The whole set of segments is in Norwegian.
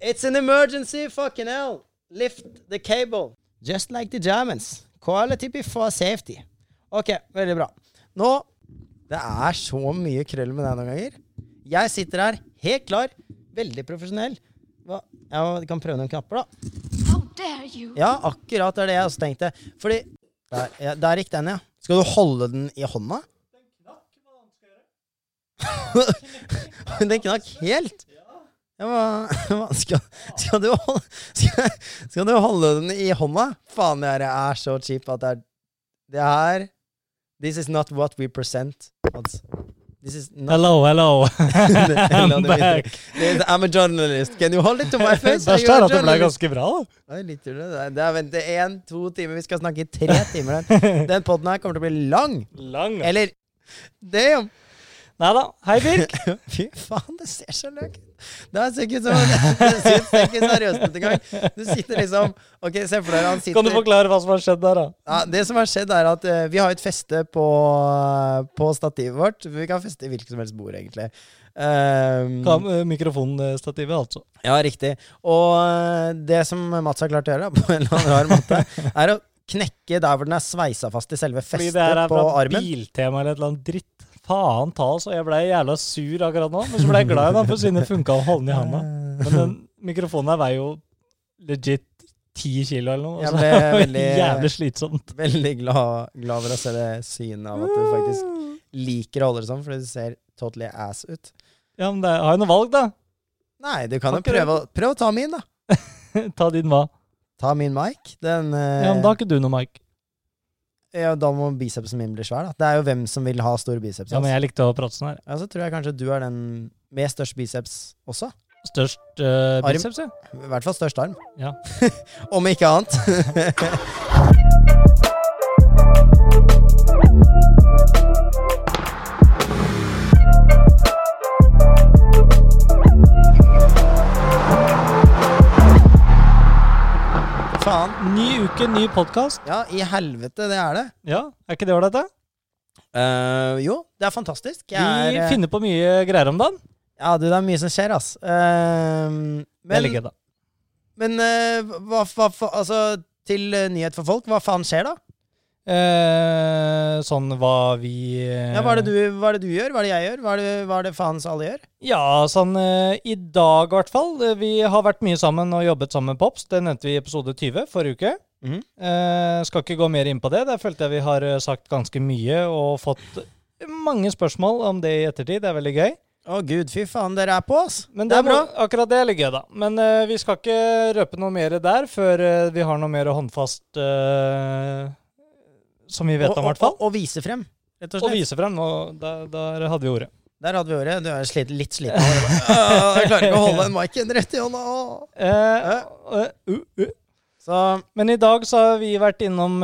It's an emergency, fucking hell! Lift the cable. Just like the Germans. Quality before safety. Ok, veldig bra. Nå Det er så mye krøll med deg noen ganger. Jeg sitter her helt klar, veldig profesjonell. Hva? Ja, vi kan prøve noen knapper, da. How dare you? Ja, akkurat det er det jeg også tenkte. Fordi Der, ja, der gikk den, ja. Skal du holde den i hånda? Den knakk. den knakk helt. Ja, hva skal, skal, du holde, skal, skal du holde den i hånda? Faen, det her er så cheap at det er Det her This is not what we present. This is not Hello, hello. I'm back. I'm a journalist. Can you hold it to my face? Der står at det ble ganske bra, da. Oi, litt det. Det er- er én, to timer. Vi skal snakke i tre timer. Den, Den poden her kommer til å bli lang. Lang. Eller Damn! Nei da. Hei, Birk. Fy faen, det ser så løk ut. Det ser ikke som Det ikke seriøst ut engang. Du sitter liksom Ok, se for deg han sitter Kan du forklare hva som har skjedd der, da? ja, Det som har skjedd, er at uh, vi har et feste på, på stativet vårt. Vi kan feste i hvilket som helst bord, egentlig. Um, eh, Mikrofonstativet, altså. Ja, riktig. Og eh, det som Mats har klart å gjøre, på en eller annen rar måte, er å knekke der hvor den er sveisa fast i selve Fordi det her festet er på fra. Biltema eller et eller annet dritt. Faen ta så jeg ble jævla sur akkurat nå, men så ble jeg glad i den, for siden det funka å holde den i handa. Men den mikrofonen her veier jo legit ti kilo eller noe. Jeg så ble det veldig- Jævlig slitsomt. Veldig glad, glad for å se det synet av at du faktisk liker å holde det sånn, fordi du ser totally ass ut. Ja, men det, har jeg noe valg, da? Nei, du kan jo prøve, prøve å ta min, da. Ta din hva? Ta min mic. Den uh... Ja, men da har ikke du noe mic. Ja, da må bicepsen min bli svær, da. Det er jo hvem som vil ha stor biceps. Ja, men jeg likte å prate sånn her. Ja, så tror jeg kanskje du er den med størst biceps også. Størst Arm. biceps, ja. I hvert fall størst arm. Ja. Om ikke annet. Ny uke, ny podkast. Ja, i helvete, det er det. Ja, er ikke det ålreit, da? Uh, jo, det er fantastisk. Jeg Vi er, eh, finner på mye greier om dagen. Ja, du, det er mye som skjer, ass. Uh, men da. men uh, hva, hva, Altså, til nyhet for folk, hva faen skjer da? Eh, sånn hva vi eh, Ja, hva, er det du, hva er det du gjør? Hva er det jeg gjør? Hva er det, hva er det faens alle gjør? Ja, sånn eh, i dag i hvert fall. Eh, Vi har vært mye sammen og jobbet sammen med Pops. Det nevnte vi i episode 20 forrige uke. Mm. Eh, skal ikke gå mer inn på det. Der følte jeg vi har eh, sagt ganske mye og fått mange spørsmål om det i ettertid. Det er veldig gøy. Å gud, fy faen, dere er på, ass. Men det det er bra. må- Akkurat det er litt gøy, da. Men vi skal ikke røpe noe mer der før vi har noe mer håndfast som vi vet om, i hvert fall. og, og vise frem, rett og Og vise frem. Og der, der hadde vi ordet. Der hadde vi ordet. Du er slitt, litt sliten. Jeg klarer ikke å holde en mic rett i hånda. Uh, uh, uh. Så Men i dag så har vi vært innom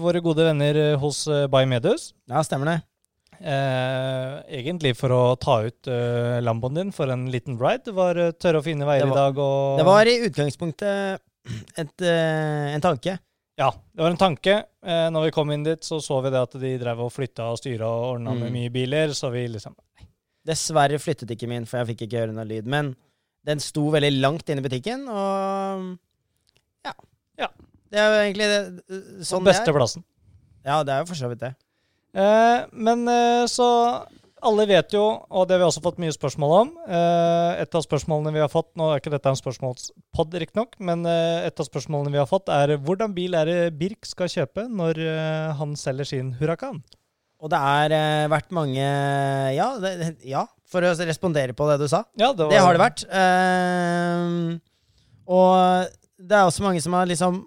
våre gode venner hos uh, Medus ja, stemmer det. Egentlig for å ta ut uh, Lamboen din for en liten ride. Det var tørre og fine veier var- i dag. Og Det var i utgangspunktet et, en tanke. Ja, det var en tanke. Eh, når vi kom inn dit, så så vi det at de drev og flytta og styra og ordna med Mm. mye biler, så vi liksom Dessverre flyttet ikke min, for jeg fikk ikke høre noe lyd. Men den sto veldig langt inne i butikken, og ja. Ja. Det er jo egentlig det, sånn det er. plassen. Ja, det er jo for så vidt det. Eh, men eh, så Alle vet jo, og det har vi også fått mye spørsmål om eh, Et av spørsmålene vi har fått Nå er ikke dette en spørsmålspod, riktignok, men eh, et av spørsmålene vi har fått, er hvordan bil er det Birk skal kjøpe når eh, han selger sin Huracan? Og det har vært mange ja, det, ja, for å respondere på det du sa. Ja, det, var, Det har det vært. Uh, og det er også mange som har liksom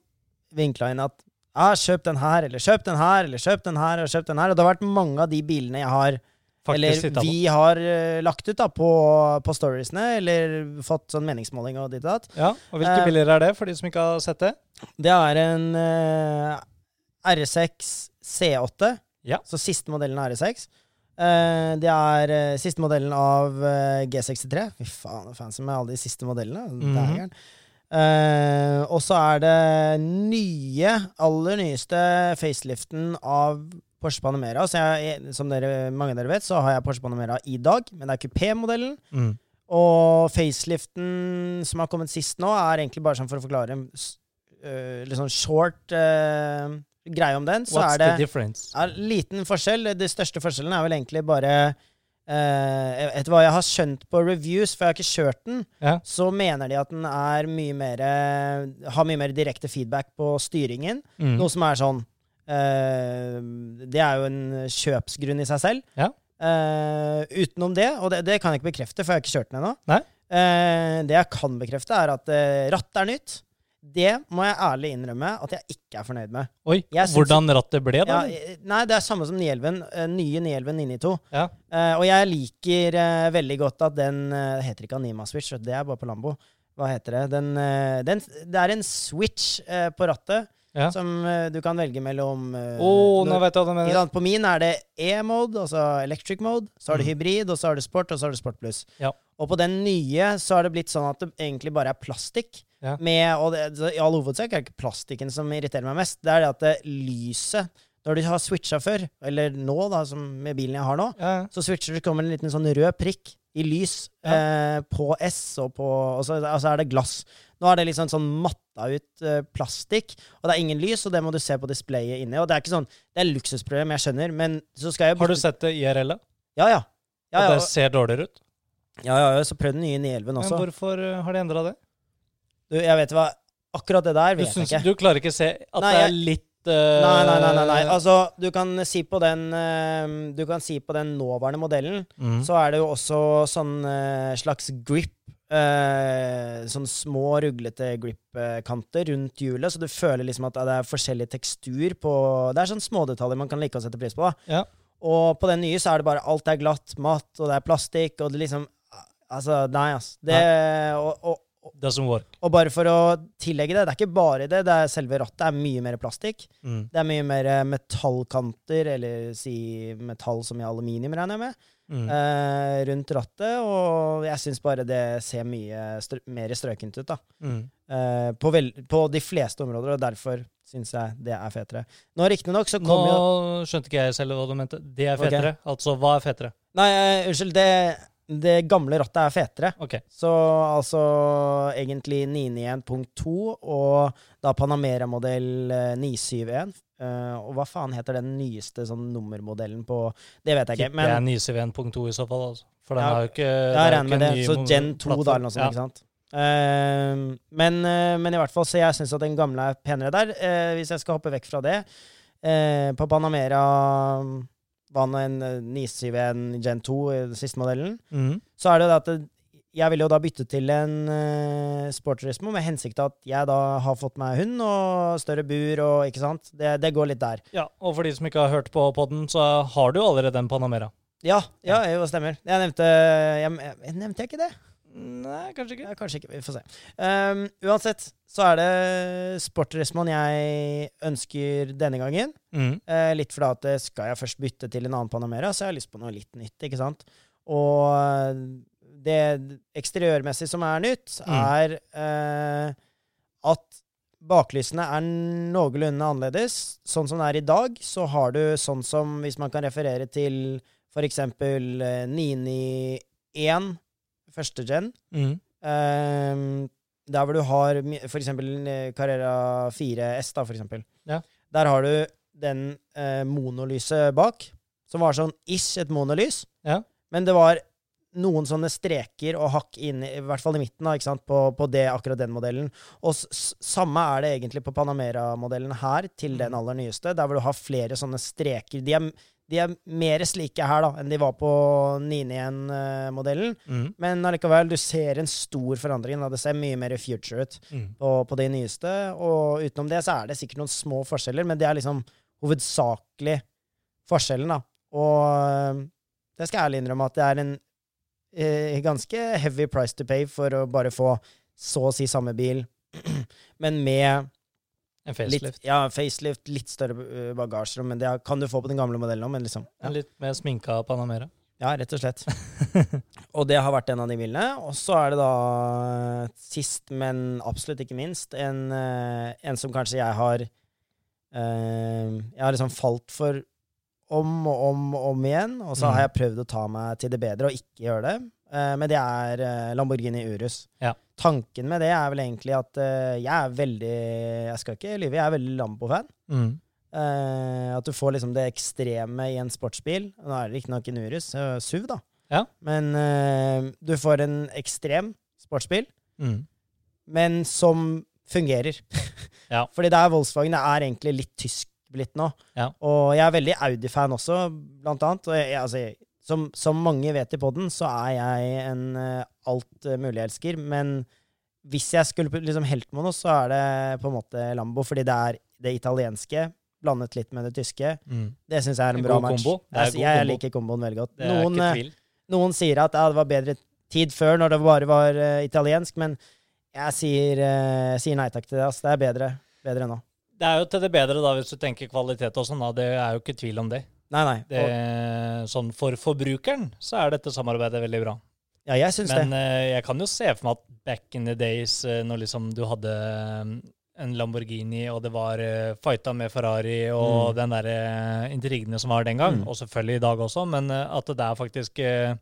vinkla inn at ja, kjøp den her, eller kjøp den her, eller kjøp den her, og kjøp den her. Og det har vært mange av de bilene jeg har faktisk Eller vi har uh, lagt ut da på, på storiesene, eller fått sånn meningsmåling og ditt og datt. Ja, og Hvilke uh, biler er det, for de som ikke har sett det? Det er en uh, R6 C8. Ja. Så siste modellen av R6. Eh, det er eh, siste modellen av eh, G63. Fy faen, fancy med alle de siste modellene. Det er Eh, og så er det nye, aller nyeste faceliften av Porsche Panamera. Så jeg, som dere, mange av dere vet, så har jeg Porsche Panamera i dag, men det er kupémodellen. Mm. Og faceliften som har kommet sist nå, er egentlig bare sånn for å forklare en øh, litt sånn short uh, greie om den. Så What's er det the difference? er liten forskjell. Det største forskjellen er vel egentlig bare uh, Etter hva jeg har skjønt på reviews, for jeg har ikke kjørt den, Ja. så mener de at den er mye mer har mye mer direkte feedback på styringen. Mm. Noe som er sånn Det er jo en kjøpsgrunn i seg selv. Ja. Eh, utenom det, og det, det kan jeg ikke bekrefte, for jeg har ikke kjørt den ennå. Eh, det jeg kan bekrefte, er at rattet er nytt. Det må jeg ærlig innrømme at jeg ikke er fornøyd med. Oi, hvordan rattet ble, da? Ja, eh, nei, det er samme som Nielven. eh, nye Nielven 992. Ja. Uh, og jeg liker uh, veldig godt at den uh, heter ikke Anima Switch, det er bare på Lambo. Hva heter det? Den, eh, den, det er en switch eh, på rattet Ja. som uh, du kan velge mellom eh, Å, nå vet jeg hva du mener. På min er det E-mode, altså electric mode. Så har du Mm. hybrid, og så har du sport, og så har du sport pluss. Ja. Og på den nye så har det blitt sånn at det egentlig bare er plastikk. Ja. Med, og det, I all hovedsak er det ikke plastikken som irriterer meg mest. Det er det at det lyset Når du har switcha før, eller nå, da, som med bilen jeg har nå, Ja. så switcher du, kommer det en liten sånn rød prikk i lys eh, på S, og på Og så altså er det glass. Nå er det liksom sånn matta ut eh, plastikk, og det er ingen lys, og det må du se på displayet inni. Og det er ikke sånn Det er luksusproblem, jeg skjønner, men så skal jeg Har du sett det IRL? da? Ja, ja. Ja, At og det ser dårligere ut? ja, ja, ja så prøv den nye 911 Men også. hvorfor eh, har de endra det? Du, jeg vet hva Akkurat det der Du, vet jeg ikke. du klarer ikke å se at Nei, det er litt Nei, nei, nei, nei, nei. Altså, du kan si på den eh, Du kan si på den nåværende modellen, mm. så er det jo også sånn eh, slags grip. eh, sånn små, ruglete grip-kanter rundt hjulet, så du føler liksom at det er forskjellig tekstur på Det er sånn smådetaljer man kan like å sette pris på. da. Ja. Og på den nye så er det bare alt er glatt, matt, og det er plastikk, og det liksom Altså, nei, ass. Det, og, og, Doesn't work. og bare for å tillegge det, det er ikke bare det. det er Selve rattet er mye mer plastikk. Mm. Det er mye mer eh, metallkanter, eller si metall som i aluminium, regner jeg med, Mm. eh, rundt rattet. Og jeg syns bare det ser mye strø mer strøkent ut, da. Mm. Eh, på, på de fleste områder, og derfor syns jeg det er fetere. Nå riktignok så Nå kommer jo skjønte ikke jeg selv hva du mente. Det er fetere. fetere. Altså, hva er fetere? Nei, eh, unnskyld. Det, det gamle rattet er fetere. Okay. Så altså egentlig 991.2 og da Panamera-modell eh, 971. Uh, og hva faen heter den nyeste sånn nummermodellen på Det vet jeg ikke. Men, Det er Men 971.2 i så fall, altså. For den Ja, har jo ikke er regner med det. Så Gen 2 da, eller noe sånt. Ja. ikke sant? Uh, men, uh, men i hvert fall, så jeg syns at den gamle er penere der. Eh, hvis jeg skal hoppe vekk fra det eh, På Panamera var en eh, 971 Gen 2, i den siste modellen. mm. Så er det jo det at det, jeg vil jo da bytte til en uh, Sporturismo med hensikt at jeg da har fått meg hund og større bur og ikke sant. Det, det går litt der. Ja, og for de som ikke har hørt på podden, så har du jo allerede en Panamera. Ja, ja, jo, stemmer. Jeg nevnte jeg, jeg, Nevnte jeg ikke det? Nei, kanskje ikke. Ja, kanskje ikke. Vi får se. Um, uansett så er det Sporturismoen jeg ønsker denne gangen. Mm. Uh, litt fordi at eh, skal jeg først bytte til en annen Panamera, så jeg har lyst på noe litt nytt, ikke sant? Og eh, det eksteriørmessig som er nytt, Mm. er eh, at baklysene er noenlunde annerledes. Sånn som det er i dag, så har du sånn som hvis man kan referere til for eksempel eh, 991 første gen. Mm. Um, der hvor du har for eksempel eh, Carrera 4S, da, for eksempel. Ja. Der har du den eh, monolyset bak, som var sånn ish et monolys. Ja. Men det var noen sånne streker og hakk inn, i hvert fall i midten, da, ikke på, på det, akkurat den modellen. Og samme er det egentlig på Panamera-modellen her, til den Mm. aller nyeste, der hvor du har flere sånne streker. De er, de er mer slike her da, enn de var på 991-modellen. Mm. Men allikevel, du ser en stor forandring. Da. Det ser mye mer future ut mm. på, på de nyeste. Og utenom det så er det sikkert noen små forskjeller, men det er liksom hovedsakelig forskjellen, da. Og øh, det skal jeg ærlig innrømme at det er en eh, ganske heavy price to pay for å bare få så å si samme bil, men med En litt, facelift. ja, facelift, litt større øh, bagasjerom. Men det kan du få på den gamle modellen òg, liksom ja. Litt mer sminka Panamera. Ja, rett og slett. og det har vært en av de bilene. Og så er det da sist, men absolutt ikke minst, en, eh, en som kanskje jeg har eh, Jeg har liksom falt for om og om og om igjen, og så Mm. har jeg prøvd å ta meg til det bedre og ikke gjøre det. Eh, men det er eh, Lamborghini Urus. Ja. Tanken med det er vel egentlig at eh, jeg er veldig Jeg skal ikke lyve, jeg er veldig Lambo-fan. Mm. At du får liksom det ekstreme i en sportsbil. Nå er det riktignok en Urus, SUV, da. Ja. Men du får en ekstrem sportsbil, Mm. men som fungerer. Ja. Fordi det er Volkswagen det er egentlig litt tysk blitt nå. Ja. Og jeg er veldig Audi-fan også, blant annet. Og jeg, altså, som, som mange vet i poden, så er jeg en uh, alt uh, mulig-elsker. Men hvis jeg skulle liksom helt med noe, så er det på en måte Lambo. Fordi det er det italienske blandet litt med det tyske. Mm. Det syns jeg er en, En bra god match. kombo. Det er Jeg, god jeg kombo. liker komboen veldig godt. Noen, eh, noen sier at ja, det var bedre tid før, når det bare var uh, italiensk, men jeg sier, uh, sier nei takk til det. ass. Det er bedre, bedre nå. Det er jo til det bedre, da, hvis du tenker kvalitet og sånn. Det er jo ikke tvil om det. Nei, nei. det sånn For forbrukeren så er dette samarbeidet veldig bra. ja, jeg synes Men det. Men jeg kan jo se for meg at back in the days, eh, når liksom du hadde eh, en Lamborghini, og det var uh, fighta med Ferrari og Mm. den der eh, intrigene som var den gang, Mm. og selvfølgelig i dag også, men eh, at det er faktisk eh,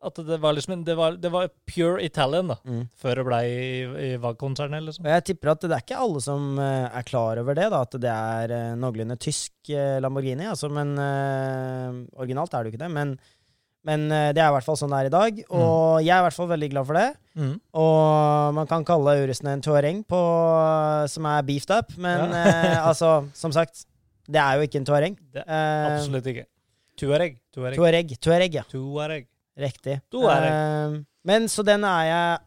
At det var liksom det var, det var pure Italian, da, Mm. før det ble i, i VAG-konsernet, liksom. Jeg tipper at det er ikke alle som eh, er klar over det, da, at det er uh, noenlunde tysk eh, Lamborghini. Altså, men uh, Originalt er det jo ikke det, men, men uh, det er i hvert fall sånn det er i dag. Og jeg er i hvert fall veldig glad for det. Mm. Og man kan kalle Urusen en Touareg på, som er beefed up, men Ja. altså, som sagt, det er jo ikke en Eh, absolutt ikke. Tuareg. Tuareg. Tuareg, Touareg, ja. Tuareg. Riktig. Eh, men så den er jeg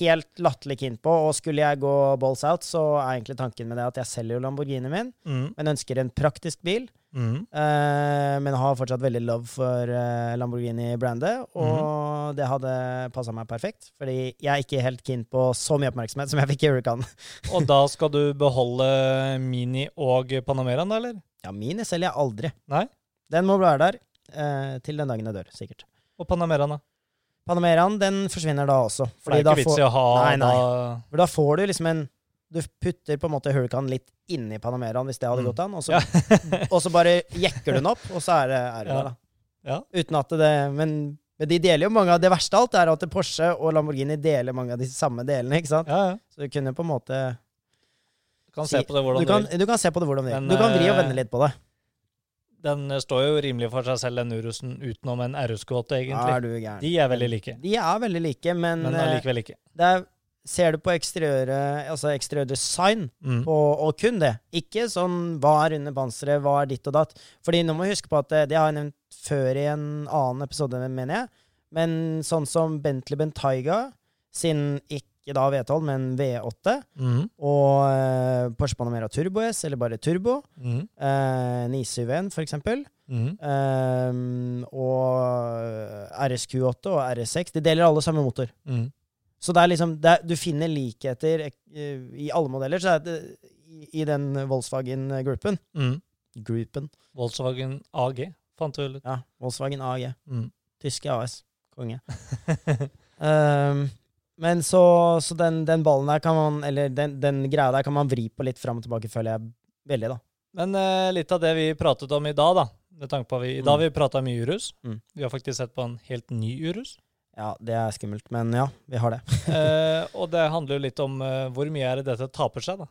helt latterlig keen på, og skulle jeg gå balls out, så er egentlig tanken med det at jeg selger jo Lamborghinien min, Mm. men ønsker en praktisk bil. Mm. Uh, men har fortsatt veldig love for uh, Lamborghini-brandet, og mm. det hadde passa meg perfekt. Fordi jeg er ikke helt keen på så mye oppmerksomhet som jeg fikk i Huracan. Og da skal du beholde Mini og Panameraen, da, eller? Ja, Mini selger jeg aldri. Nei? Den må være der eh, til den dagen jeg dør, sikkert. Og Panameraen, da? Panameraen den forsvinner da også. For det er ikke vits i å ha Nei, nei. da da får du liksom en Du putter på en måte Hurricane litt inni Panameraen, hvis det hadde Mm. gått an, og så, Ja. og så bare jekker du den opp, og så er det, er det Ja. der, da. Ja. Uten at det Men, men de deler jo mange av Det verste av alt er at Porsche og Lamborghini deler mange av de samme delene, ikke sant? ja, ja. Så du kunne på en måte Du kan se på det hvordan du du, kan, vil. du kan se på det hvordan du vil. Du kan vri og eh, vende litt på det. Den eh, står jo rimelig for seg selv, den Urusen, utenom en RS-kvote, Ja, egentlig. er du gæren. De er veldig like, De er veldig like, men, men eh, allikevel ikke. det er, ser du på eksteriøret, altså eksteriørdesign, Mm. og, og kun det. Ikke sånn hva er under panseret, hva er ditt og datt. Fordi nå må vi huske på at det, det har jeg nevnt før i en annen episode, mener jeg. Men sånn som Bentley Bentayga sin ikke da V12, men V8, Mm. og eh, Porsche Panamera Turbo S, eller bare Turbo, Mm. eh, 971 for eksempel, Mm. eh, og RSQ8 og RS6, de deler alle samme motor. Mm. Så det er liksom, det er, du finner likheter eh, i alle modeller, så er det i, i den Volkswagen-gruppen. Gruppen. Volkswagen AG, fant du ut. Ja, Volkswagen AG. Mm. Tyske AS. Konge. Ehm, men så, så den, den ballen der kan man, eller den, den greia der kan man vri på litt fram og tilbake, føler jeg veldig, da. Men eh, litt av det vi pratet om i dag, da. Med tanke på vi, I dag har vi prata mye Urus. Mm. Vi har faktisk sett på en helt ny Urus. Ja, det er skummelt, men ja, vi har det. eh, og det handler jo litt om eh, hvor mye er det dette taper seg, da.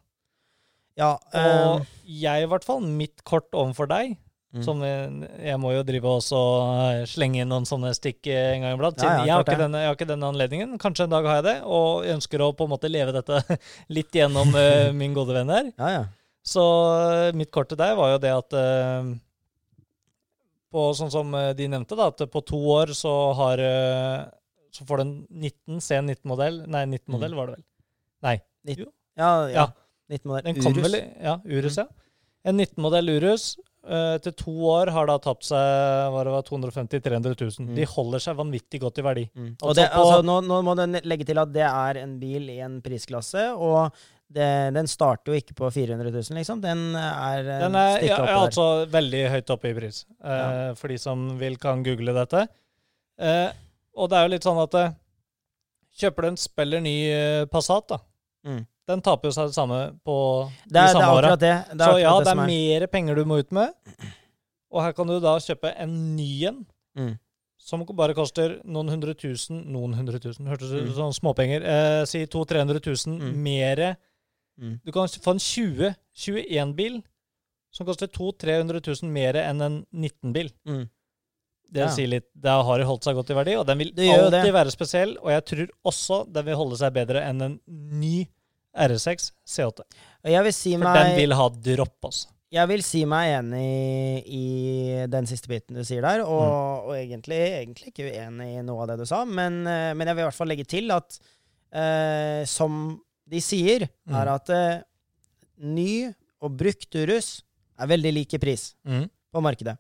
Ja, Og ehm, jeg, i hvert fall, mitt kort overfor deg mm. som eh, Jeg må jo drive også eh, slenge inn noen sånne stikk eh, en gang iblant. Ja, ja, jeg, har denne, jeg har ikke denne anledningen. Kanskje en dag har jeg det, og ønsker å på en måte leve dette litt gjennom eh, min gode venn her. Ja, ja. Så mitt kort til deg var jo det at på Sånn som de nevnte, da, at på to år så har Så får du en 19 C19-modell. Nei, 19-modell Mm. var det vel. Nei. Ja, Ja. ja. 19 modell. Urus. vel Ja, Urus, ja. En 19-modell Urus eh, til to år har da tapt seg hva det var, 250 000-300 000. Mm. De holder seg vanvittig godt i verdi. Mm. Og det, altså, nå, nå må den legge til at det er en bil i en prisklasse, og det, den starter jo ikke på 400 000, liksom. Den er eh, Den er ja, ja, altså veldig høyt oppe i pris, eh, Ja. for de som vil kan google dette. Eh, og det er jo litt sånn at eh, kjøper du en spiller ny eh, Passat, da, Mm. Den taper jo seg det samme på Det de er, de samme er åra. det. det er Så ja, det det som er mer penger du må ut med. Og her kan du da kjøpe en ny en Mm. som bare koster noen hundre tusen Noen hundre tusen, hørtes ut Mm. som småpenger. Eh, si 200 000-300 000 Mm. mere. Mm. Du kan få en 20-21-bil som koster 200 000-300 000 mer enn en 19-bil. Mm. Det Ja. sier litt, det har holdt seg godt i verdi, og den vil Det alltid det. være spesiell. Og jeg tror også den vil holde seg bedre enn en ny RS6 C8. Og jeg vil si For meg den vil ha dropp, altså. Jeg vil si meg enig i den siste biten du sier der, og, Mm. og egentlig, egentlig ikke uenig i noe av det du sa, men, eh, men jeg vil i hvert fall legge til at eh, som de sier, Mm. er at eh, ny og brukt Urus er veldig lik i pris Mm. på markedet.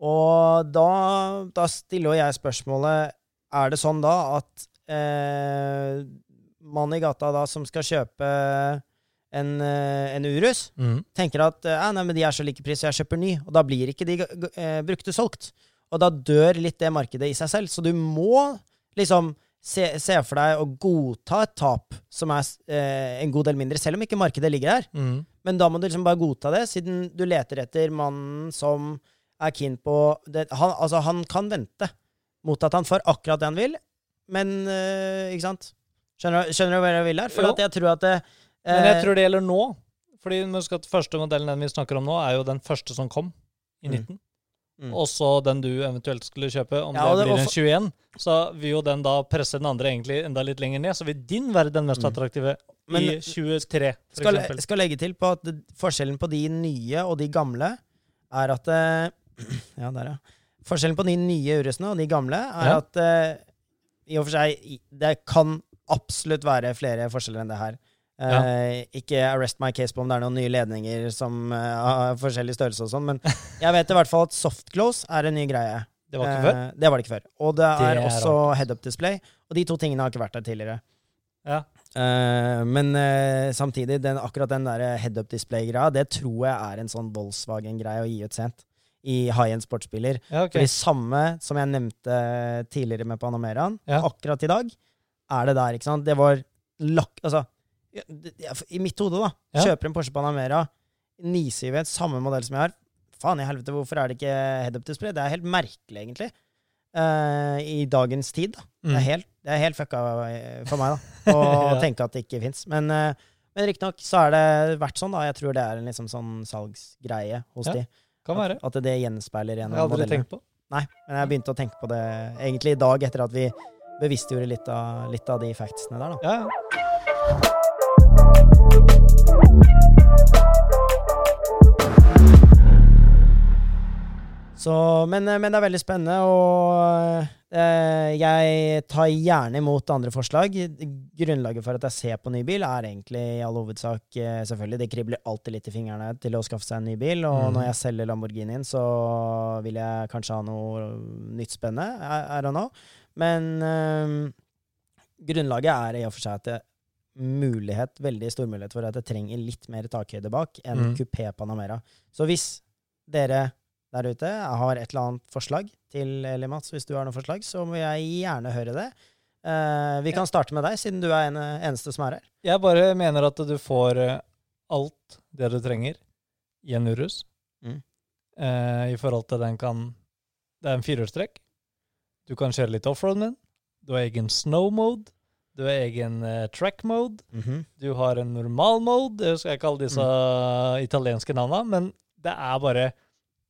Og da, da stiller jeg spørsmålet Er det sånn da at eh, mann i gata da som skal kjøpe en, eh, en Urus, Mm. tenker at eh, nei, men de er så like pris, så jeg kjøper ny. Og da blir ikke de eh, brukte solgt. Og da dør litt det markedet i seg selv. Så du må liksom se, se for deg å godta et tap som er eh, en god del mindre, selv om ikke markedet ligger der. Mm. Men da må du liksom bare godta det, siden du leter etter mannen som er keen på det. Han, altså, han kan vente mot at han får akkurat det han vil, men eh, Ikke sant? Skjønner, du- skjønner du hva jeg vil her? For Jo. at jeg tror at det, Men jeg eh, tror det gjelder nå. Fordi husk at første modellen den vi snakker om nå, er jo den første som kom i Mm. 19. Mm. Og så den du eventuelt skulle kjøpe, om Ja, det det- blir en 21, så vil jo den da presse den andre egentlig enda litt lenger ned. Så vil din være den mest Mm. attraktive Men- i 23, f.eks. skal, skal legge til på at forskjellen på de nye og de gamle er at eh, Ja, der, ja. Forskjellen på de nye Urusene og de gamle er Ja. at eh, i og for seg Det kan absolutt være flere forskjeller enn det her. Eh, Ikke arrest my case på om det er noen nye ledninger som eh, har forskjellig størrelse og sånn, men jeg vet i hvert fall at soft close er en ny greie. Det var ikke før? Eh, det var det ikke før. Og det er, er også head-up display. Og de to tingene har ikke vært der tidligere. Ja. Eh, men samtidig, den, akkurat den der head-up display-greia, det tror jeg er en sånn Volkswagen-greie å gi ut sent. I high-end sportsbiler. Ja, okay. For det samme som jeg nevnte tidligere med Panameraen, Ja. akkurat i dag, er det der, ikke sant? Det var lakk... Altså, I mitt hode, da. Ja. Kjøper en Porsche Panamera, 9CV, samme modell som jeg har. Faen i helvete, hvorfor er det ikke head-up display? Det er helt merkelig, egentlig. Uh, I dagens tid, da. Det er Mm. helt, det er helt fucka eh, for meg, da, å Ja. tenke at det ikke fins. Men, uh, men riktignok så har det vært sånn, da. Jeg tror det er en liksom sånn salgsgreie hos Ja, de. Kan være. At, at det gjenspeiler Jeg Det har aldri modellene. tenkt på. Nei, men jeg begynte å tenke på det egentlig i dag, etter at vi bevisstgjorde litt av, litt av de factsene der, da. Ja, ja. Så, men, men det er veldig spennende, og eh, jeg tar gjerne imot andre forslag. Grunnlaget for at jeg ser på ny bil, er egentlig i all hovedsak eh, selvfølgelig Det kribler alltid litt i fingrene til å skaffe seg en ny bil, og mm. når jeg selger Lamborghinien, så vil jeg kanskje ha noe nytt spennende. I, I don't know. Men øh, grunnlaget er i og for seg at det mulighet, veldig stor mulighet for at jeg trenger litt mer takhøyde bak enn mm. kupé Panamera. Så hvis dere der ute har et eller annet forslag til Eli Mats, hvis du har noe forslag, så må jeg gjerne høre det. Uh, vi kan starte med deg, siden du er en, eneste som er her. Jeg bare mener at du får eh, alt det du trenger i en Urus. Mm. uh, I forhold til den kan Det er en firehjulstrekk. Du kan kjøre litt offroad med den. Du har egen snow mode. Du har egen eh, track mode. Du har en normal mode. Jeg skal ikke kalle disse Mm. italienske navnene, men det er bare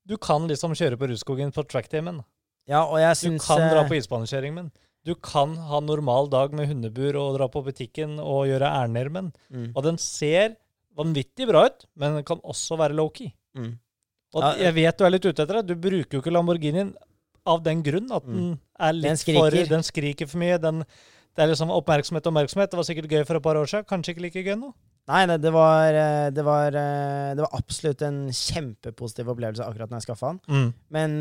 Du kan liksom kjøre på Rudskogen på tracktimen. Ja, og jeg Du kan dra eh, på isbanekjøring med den. Du kan ha normal dag med hundebur og dra på butikken og gjøre ærender med den. mm, Og den ser vanvittig bra ut, men den kan også være low-key. mm. Og Ja, jeg vet du er litt ute etter det. Du bruker jo ikke Lamborghinien av den grunn at den er litt Den skriker. for Den skriker for mye. Den, det er liksom oppmerksomhet og oppmerksomhet. Det var sikkert gøy for et par år siden. Kanskje ikke like gøy nå. Nei, det, det, var, eh, det, var, eh, det var absolutt en kjempepositiv opplevelse akkurat når jeg skaffa den. Men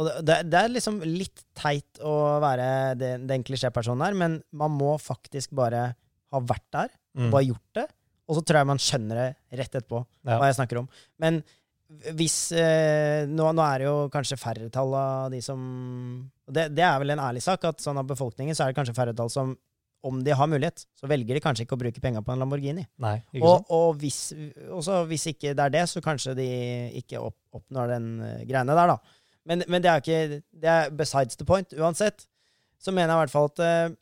og det, det, er liksom litt teit å være den, den klisjépersonen her, men man må faktisk bare ha vært der, Mm. bare gjort det, og så tror jeg man skjønner det rett etterpå, Ja. hva jeg snakker om. Men hvis eh, nå, nå er det jo kanskje færre tall av de som det, det er vel en ærlig sak, at sånn av befolkningen så er det kanskje færre tall som om de har mulighet, så velger de kanskje ikke å bruke penga på en Lamborghini. Nei, ikke Og, og hvis, også hvis ikke det er det, så kanskje de ikke opp, oppnår den uh, greiene der, da. Men, men det er ikke Det er besides the point. Uansett så mener jeg i hvert fall at uh,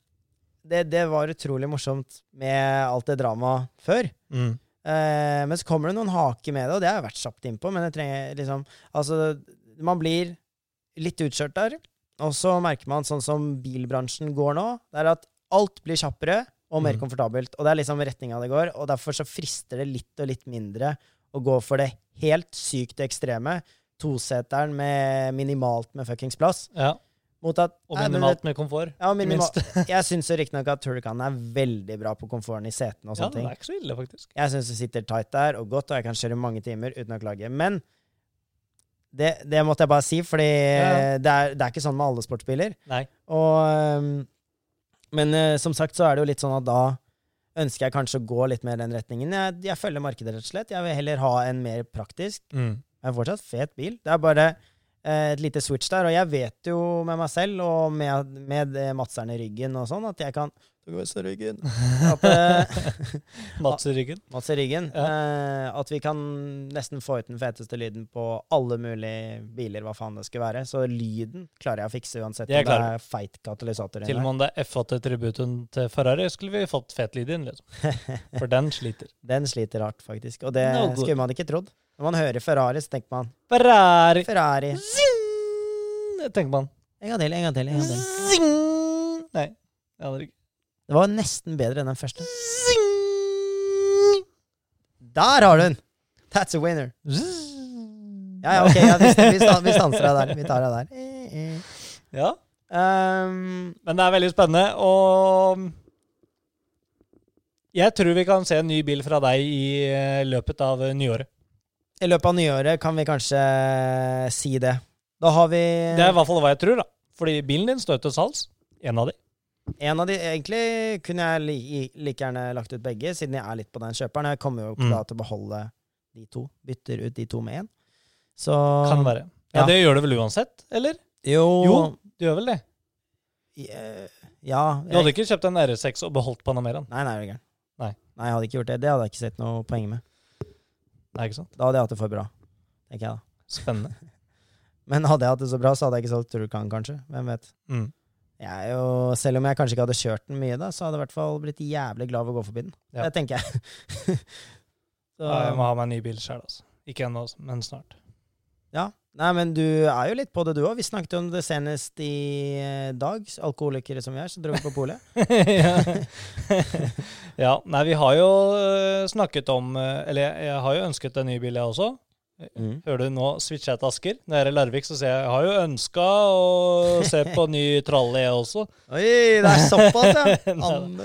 det, det var utrolig morsomt med alt det dramaet før. Mm. Eh, men så kommer det noen haker med det, og det har jeg vært kjapt innpå. Men jeg trenger liksom Altså, man blir litt utkjørt der. Og så merker man, sånn som bilbransjen går nå, det er at alt blir kjappere og mer Mm. komfortabelt. Og det er liksom retninga det går, og derfor så frister det litt og litt mindre å gå for det helt sykt ekstreme. Toseteren med minimalt med fuckings plass. Ja. Mot at Og minimalt med komfort. Ja, minimalt. Jeg syns riktignok at Turrican er veldig bra på komforten i setene og Ja, det er ikke så ille, faktisk. Jeg syns det sitter tight der og godt, og jeg kan kjøre mange timer uten å klage. Men det, det måtte jeg bare si, fordi Ja. det, er, det er ikke sånn med alle sportsbiler. Nei. Og, men øh, som sagt så er det jo litt sånn at da ønsker jeg kanskje å gå litt mer den retningen. Jeg, jeg følger markedet, rett og slett. Jeg vil heller ha en mer praktisk. Mm. Jeg fortsatt fet bil. Det er bare eh, et lite switch der. Og jeg vet jo med meg selv og med, med eh, i ryggen og sånn at jeg kan ryggen. At, eh, Mats i ryggen. Mats i ryggen. Eh, at vi kan nesten få ut den feteste lyden på alle mulige biler, hva faen det skulle være. Så lyden klarer jeg å fikse uansett om det er feit katalysator Til og med om det er F8-tributen til Ferrari, skulle vi fått fet lyd inn, liksom. For den sliter. Den sliter hardt, faktisk. Og det No skulle man ikke trodd. Når man hører Ferrari, så tenker man Ferrari! Ferrari. Zing! tenker man. En gang til, en gang til. en gang til. Zing! Nei. det hadde ikke. Det var nesten bedre enn den første. Zing! Der har du den! That's a winner. Ja, ja, ok. Ja, vi, vi, vi stanser deg der. Vi tar deg der. Ja, Um, men det er veldig spennende, og jeg tror vi kan se en ny bil fra deg i eh, løpet av eh, nyåret. I løpet av nyåret kan vi kanskje si det. Da har vi Det er i hvert fall hva jeg tror, da. Fordi bilen din står til salgs. En av de. en av de Egentlig kunne jeg li, like gjerne lagt ut begge, siden jeg er litt på den kjøperen. Jeg kommer jo Mm. da til å beholde de to. Bytter ut de to med én. Så Kan være. Ja, Ja. Det gjør det vel uansett, eller? Jo, Jo, du gjør vel det? Ja, Ja. Du hadde ikke kjøpt en R6 og beholdt Panameraen? Nei, nei. Nei. Nei, jeg hadde ikke gjort det. Det hadde jeg ikke sett noe poeng med. Nei, ikke sant? Da hadde jeg hatt det for bra, tenker jeg da. Spennende. Men hadde jeg hatt det så bra, så hadde jeg ikke solgt Turkan, kanskje. Hvem vet. Mm. Jeg jo, selv om jeg kanskje ikke hadde kjørt den mye, da, så hadde jeg i hvert fall blitt jævlig glad av å gå forbi den. Ja. Det tenker jeg. så, Ja, jeg må ha meg en ny bil sjøl, altså. Ikke ennå, altså, men snart. ja. Nei, men du er jo litt på det, du òg. Vi snakket jo om det senest i eh, dag. Alkoholikere som vi er, så dro vi på polet. ja. ja. Nei, vi har jo øh, snakket om øh, Eller jeg, har jo ønsket en ny bil, jeg også. Mm. Hører du nå switcher jeg til Asker? Når jeg er i Larvik, så sier jeg jeg har jo ønska å se på ny tralle, jeg også. Oi, det er såpass, ja! Du.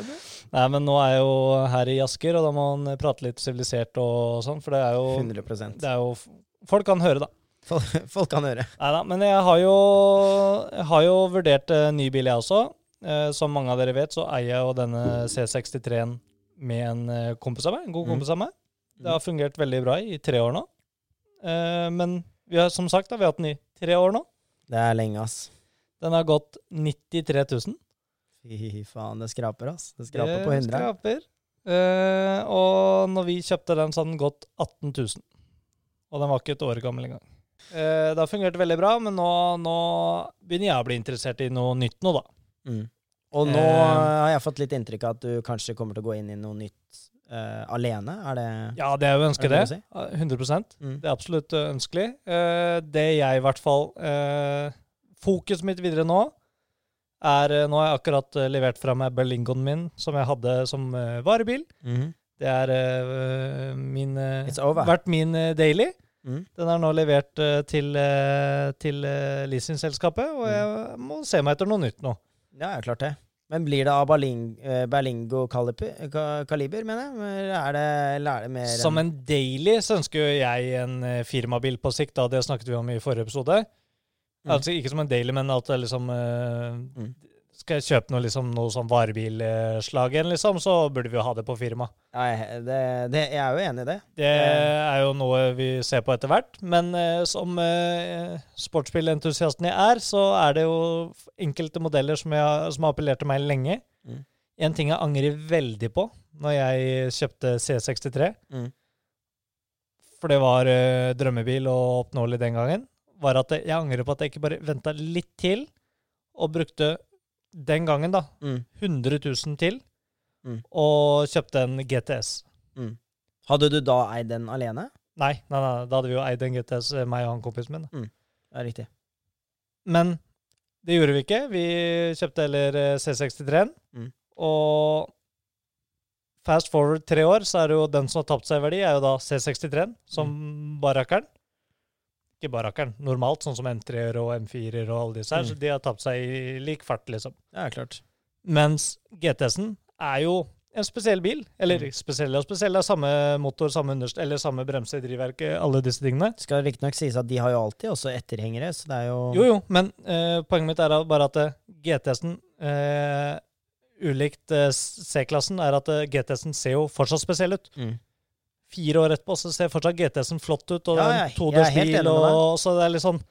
Nei, men nå er jeg jo her i Asker, og da må man prate litt sivilisert og sånn, for det er jo 100%. det er jo Folk kan høre, da. Folk, kan høre. Nei da, men jeg har jo, jeg har jo vurdert eh, ny bil, jeg også. Eh, som mange av dere vet, så eier jeg jo denne C63-en med en eh, kompis av meg. En god Mm. kompis av meg. Det har fungert veldig bra i tre år nå. Men vi har som sagt da, vi har hatt den i tre år nå. Det er lenge, ass. Den har gått 93 000. Fy faen, det skraper, ass. Det skraper på Det 100. Skraper. Og når vi kjøpte den, så hadde den gått 18 000. Og den var ikke et år gammel engang. Eh, det har fungert veldig bra, men nå, nå begynner jeg å bli interessert i noe nytt nå, da. Mm. Og nå Eh, har jeg fått litt inntrykk av at du kanskje kommer til å gå inn i noe nytt eh, alene. Er det Ja, det er jo ønskelig, det. det si? 100 Mm. Det er absolutt ønskelig. Eh, det jeg i hvert fall eh, Fokuset mitt videre nå er eh, Nå har jeg akkurat eh, levert fra meg Berlingoen min, som jeg hadde som eh, varebil. Mm. Det er eh, min eh, vært min eh, daily. Mm. Den er nå levert eh, til, eh, til eh, leasingselskapet, og jeg må se meg etter noe nytt nå. Ja, ja, klart det. Men blir det av Berling, Berlingo kaliber, kaliber, mener jeg? Eller er det, er det mer Som en daily så ønsker jeg en firmabil på sikt, da. det snakket vi om i forrige episode. Mm. Altså ikke som en daily, men at det liksom eh, Mm. Skal jeg kjøpe noe, liksom, noe sånn varebilslag igjen, liksom, så burde vi jo ha det på firma. Nei, det, det, jeg er jo enig i det. Det er jo noe vi ser på etter hvert. Men eh, som eh, sportsbilentusiasten jeg er, så er det jo enkelte modeller som, jeg, som har appellert til meg lenge. Mm. En ting jeg angrer veldig på når jeg kjøpte C63, Mm. for det var eh, drømmebil og oppnåelig den gangen, var at jeg angrer på at jeg ikke bare venta litt til og brukte den gangen da Mm. 100 000 til Mm. og kjøpte en GTS. Hadde du da eid den alene? Nei, nei, nei, da hadde vi jo eid en GTS, eh, meg og han kompisen min. Det er riktig. Men det gjorde vi ikke. Vi kjøpte heller eh, C63-en. Mm. Og fast forward tre år, så er det jo den som har tapt seg i verdi, er jo da C63-en, som Mm. barrakkeren. Ikke barrakkeren, normalt, sånn som M3-er og M4-er og alle disse her. Mm. Så de har tapt seg i lik fart, liksom. Ja, klart. Mens GTS-en er jo en spesiell bil. Eller Mm. spesiell og spesiell, det er samme motor, samme underst eller samme bremse, drivverk, alle disse tingene. Skal riktignok sies at de har jo alltid også etterhengere, så det er jo Jo, jo, men eh, poenget mitt er bare at eh, GTS-en eh, Ulikt eh, C-klassen er at eh, GTS-en ser jo fortsatt spesiell ut. Mm. Fire år etterpå så ser fortsatt GTS-en flott ut, og Ja, det er en todørsbil, og så det er litt sånn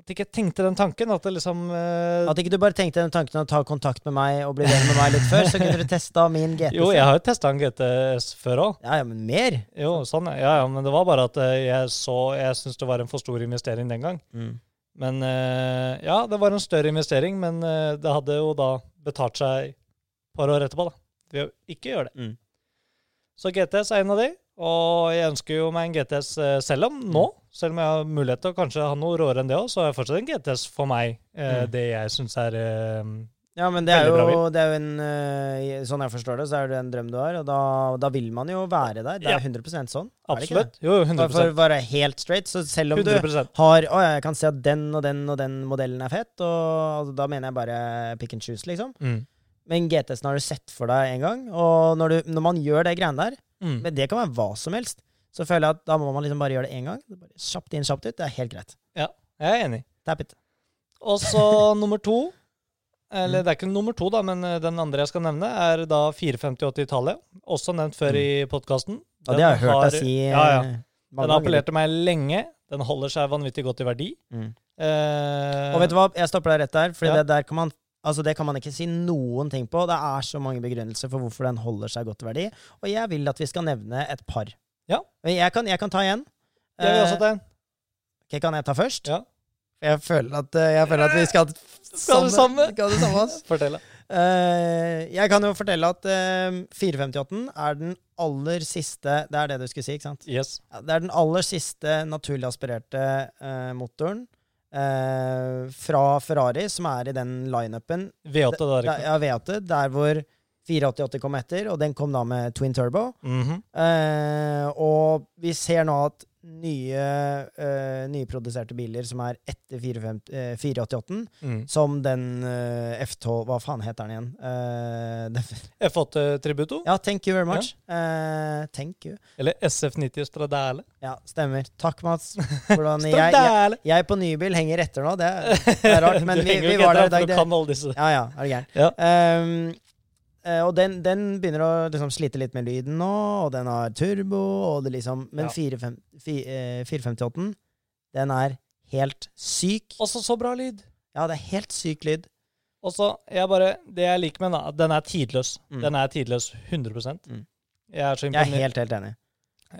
At jeg ikke tenkte den tanken. At det liksom uh... At ikke du bare tenkte den tanken å ta kontakt med meg og bli venn med meg litt før, så kunne du testa min GTS. Jo, jeg har jo testa en GTS før òg. Ja, ja, men mer. Jo, sånn, ja. ja, Men det var bare at eh, jeg så Jeg syntes det var en for stor investering den gang. Mm. Men uh, Ja, det var en større investering, men uh, det hadde jo da betalt seg et par år etterpå, da. Ved å ikke gjøre det. Mm. Så GTS er en av de. Og jeg ønsker jo meg en GTS eh, selv om nå, selv om jeg har mulighet til å kanskje ha noe råere enn det òg, så er fortsatt en GTS for meg. Eh, Mm. Det jeg syns er eh, Ja, men det er, jo, det er jo en øh, Sånn jeg forstår det, så er det en drøm du har, og da, da vil man jo være der. Det Ja. er 100 sånn. Absolutt. Jo, jo, Bare for å være helt straight, så selv om du har Å ja, jeg kan se at den og den og den modellen er fett, og altså, da mener jeg bare pick and choose, liksom. mm. Men GTS-en har du sett for deg en gang, og når, du, når man gjør det greiene der, Mm. men det kan være hva som helst, så føler jeg at da må man liksom bare gjøre det én gang. Bare Kjapt inn, kjapt ut. Det er helt greit. Ja, Jeg er enig. Tap it. Og så nummer to Eller Mm. det er ikke nummer to, da, men eh, den andre jeg skal nevne, er da 458 Italia. Også nevnt før i podkasten. Mm. det har jeg hørt deg si ja, ja. eh, mange Den ganger. appellerte meg lenge. Den holder seg vanvittig godt i verdi. Mm. Eh, Og vet du hva, jeg stopper deg rett der, for Ja. det der kan man Altså Det kan man ikke si noen ting på. Det er så mange begrunnelser for hvorfor den holder seg godt i verdi. Og jeg vil at vi skal nevne et par. Ja. Men Jeg kan, jeg kan ta igjen. Jeg vil også Eh, ta en. Okay, kan jeg ta først? Ja. Jeg føler at, eh, jeg føler at vi skal Skal det samme? Skal det samme. Fortell. Eh, jeg kan jo fortelle at eh, 458 er den aller siste Det er det du skulle si, ikke sant? Yes. Det er den aller siste naturlig aspirerte eh, motoren eh, fra Ferrari, som er i den lineupen. V8 der. Ikke? Ja, V8, der hvor 488 kom etter, og den kom da med twin turbo. Mhm. Eh, og vi ser nå at nye uh, nyproduserte biler som er etter 45, eh, 488, Mm. som den uh, F12 Hva faen heter den igjen? Uh, F8 Tributo? ja, thank you very much. Eh, thank you. Eller SF90 Stradale? Ja, stemmer. Takk, Mats. Hvordan jeg, jeg, Stradale! jeg på nybil henger etter nå. Det er, det er rart, men vi, vi var der i dag. Det, disse. ja, ja, er det gærent. Ja. Eh, og den, den begynner å liksom slite litt med lyden nå, og den har turbo, og det liksom Men Ja. 45 fi- eh, 458, den er helt syk. Også så bra lyd. Ja, det er helt syk lyd. Og så, jeg bare, Det jeg liker med den, at den er tidløs. Mm. Den er tidløs 100 Mm. Jeg er så Jeg er helt, helt enig.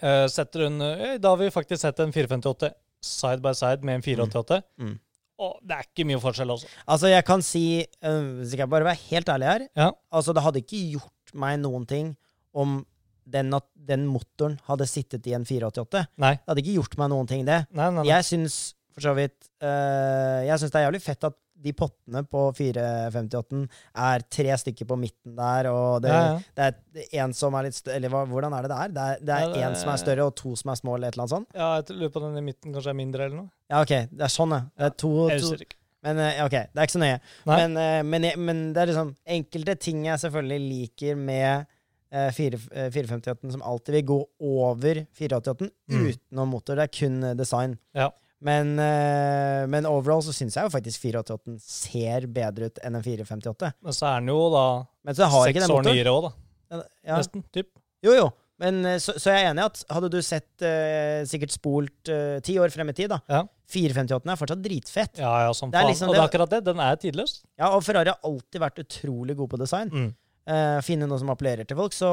Uh, setter hun, eh, da har vi faktisk sett en 458 side by side med en 488. Mm. Og det er ikke mye forskjell også. Altså, jeg kan si øh, Hvis jeg bare være helt ærlig her Ja. Altså, det hadde ikke gjort meg noen ting om den, den motoren hadde sittet i en 488. Nei. Det hadde ikke gjort meg noen ting, det. Nei, nei, nei. Jeg syns for så vidt øh, Jeg syns det er jævlig fett at de pottene på 458 er tre stykker på midten der, og det, ja, ja. det er en som er litt større Eller hva, hvordan er det der? Det er, det er Ja, som er større, og to som er små, eller et eller annet sånt? ja, jeg lurer på den i midten kanskje er mindre eller noe. Ja, OK. Det er sånn, ja. Det er to, Jeg to. Men eh, ok, det er ikke så nøye. Men, eh, men, men det er liksom enkelte ting jeg selvfølgelig liker med eh, 4, eh, 458 som alltid vil gå over 488 Mm. utenom motor. Det er kun design. Ja. Men, eh, men overall så syns jeg jo faktisk 488 ser bedre ut enn en 458. Men så er den jo da Men så har seks år nyere òg, da. Ja. Nesten. Typ. Jo, jo. Men eh, så, så jeg er enig i at hadde du sett eh, sikkert spolt eh, ti år frem i tid, da Ja. 458 er fortsatt dritfett. Ja, ja, som faen. liksom og det er akkurat det. Den er tidløs. Ja, og Ferrari har alltid vært utrolig god på design. Mm. Eh, finne noe som appellerer til folk, så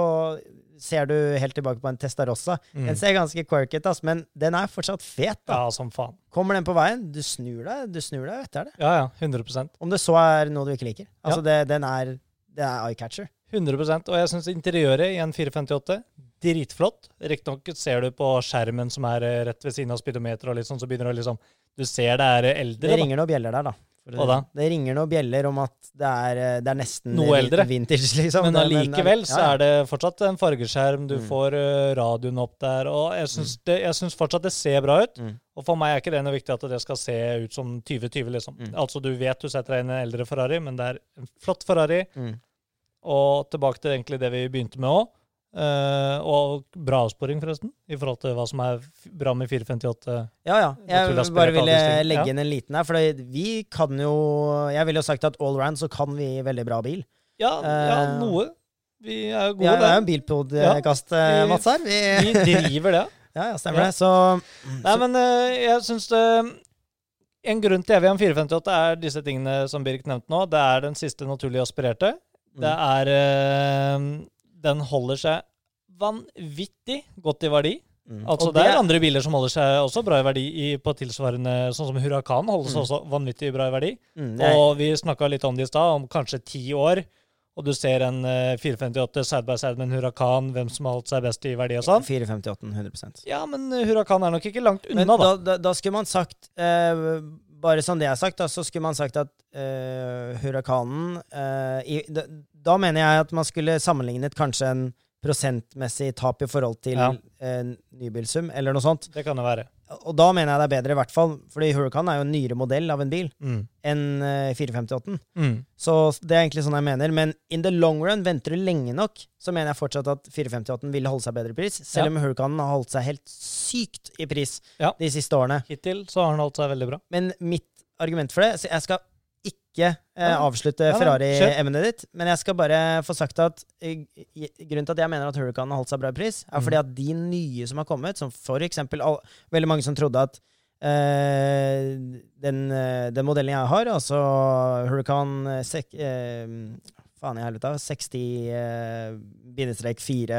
ser du helt tilbake på en Testarossa. Mm. Den ser ganske quirky ut, men den er fortsatt fet. da. Ja, som faen. Kommer den på veien, du snur deg, du snur deg etter det. Ja, ja. 100% Om det så er noe du ikke liker. Altså, det, den er, det er eye-catcher. 100% Og jeg syns interiøret i en 458 dritflott. Riktignok ser du på skjermen som er eh, rett ved siden av speedometeret, og litt sånn, så begynner det liksom Du ser det er eldre, Det ringer noen bjeller der, da. Hva da? Det ringer noen bjeller om at det er, eh, det er nesten Noe eldre. vintage, liksom. Men allikevel så er det fortsatt en fargeskjerm. Du Mm. får eh, radioen opp der. Og jeg syns, det, jeg syns fortsatt det ser bra ut. Mm. Og for meg er ikke det noe viktig at det skal se ut som 2020, liksom. Mm. Altså du vet du setter deg inn i en eldre Ferrari, men det er en flott Ferrari. Mm. Og tilbake til egentlig det vi begynte med òg. Og bra avsporing, forresten, i forhold til hva som er bra med 458. Ja, ja. Jeg bare ville legge inn en liten her, for vi kan jo Jeg ville jo sagt at allround så kan vi veldig bra bil. Ja, ja Eh, noe. Vi er gode Det vi er jo en bilpodkast, Ja, Mats her. Vi, Vi driver det. ja, ja, stemmer Ja. det. Så Nei, men uh, jeg syns det En grunn til EVM vil ha en 458, er disse tingene som Birk nevnte nå. Det er den siste naturlig aspirerte. Det Mm. er eh, Den holder seg vanvittig godt i verdi. mm. Altså Og Det er andre biler som holder seg også bra i verdi i, på tilsvarende Sånn som Huracan holder seg Mm. også vanvittig bra i verdi. mm, Og vi snakka litt om det i stad, om kanskje ti år. Og du ser en uh, 458 side by side med en Huracan, hvem som har holdt seg best i verdi og sånn. 458, 100% Ja, men eh, Huracan er nok ikke langt Men unna, da. da, da, da skulle man sagt eh, Bare som det er sagt, da, så skulle man sagt at uh, Hurrakanen uh, i, da, da mener jeg at man skulle sammenlignet kanskje en prosentmessig tap i forhold til Ja. uh, nybilsum, eller noe sånt. Det kan det være. Og da mener jeg det er bedre, i hvert fall. Fordi Huracan er jo en nyere modell av en bil Mm. enn eh, 458. Mm. Så det er egentlig sånn jeg mener. Men in the long run, venter du lenge nok, så mener jeg fortsatt at 458 ville holde seg bedre i pris. Selv Ja. om Huracanen har holdt seg helt sykt i pris Ja. de siste årene. Hittil så har den holdt seg veldig bra. Men mitt argument for det så Jeg skal ikke eh, avslutte. Ferrari-emnet ditt, men jeg skal bare få sagt at grunnen til at jeg mener at Huracan har holdt seg bra i pris, er Mm. fordi at de nye som har kommet, som for eksempel all, veldig mange som trodde at eh, den, eh, den modellen jeg har, altså Huracan eh, sek, eh, Faen i helvete, 60 eh, bindestrek 4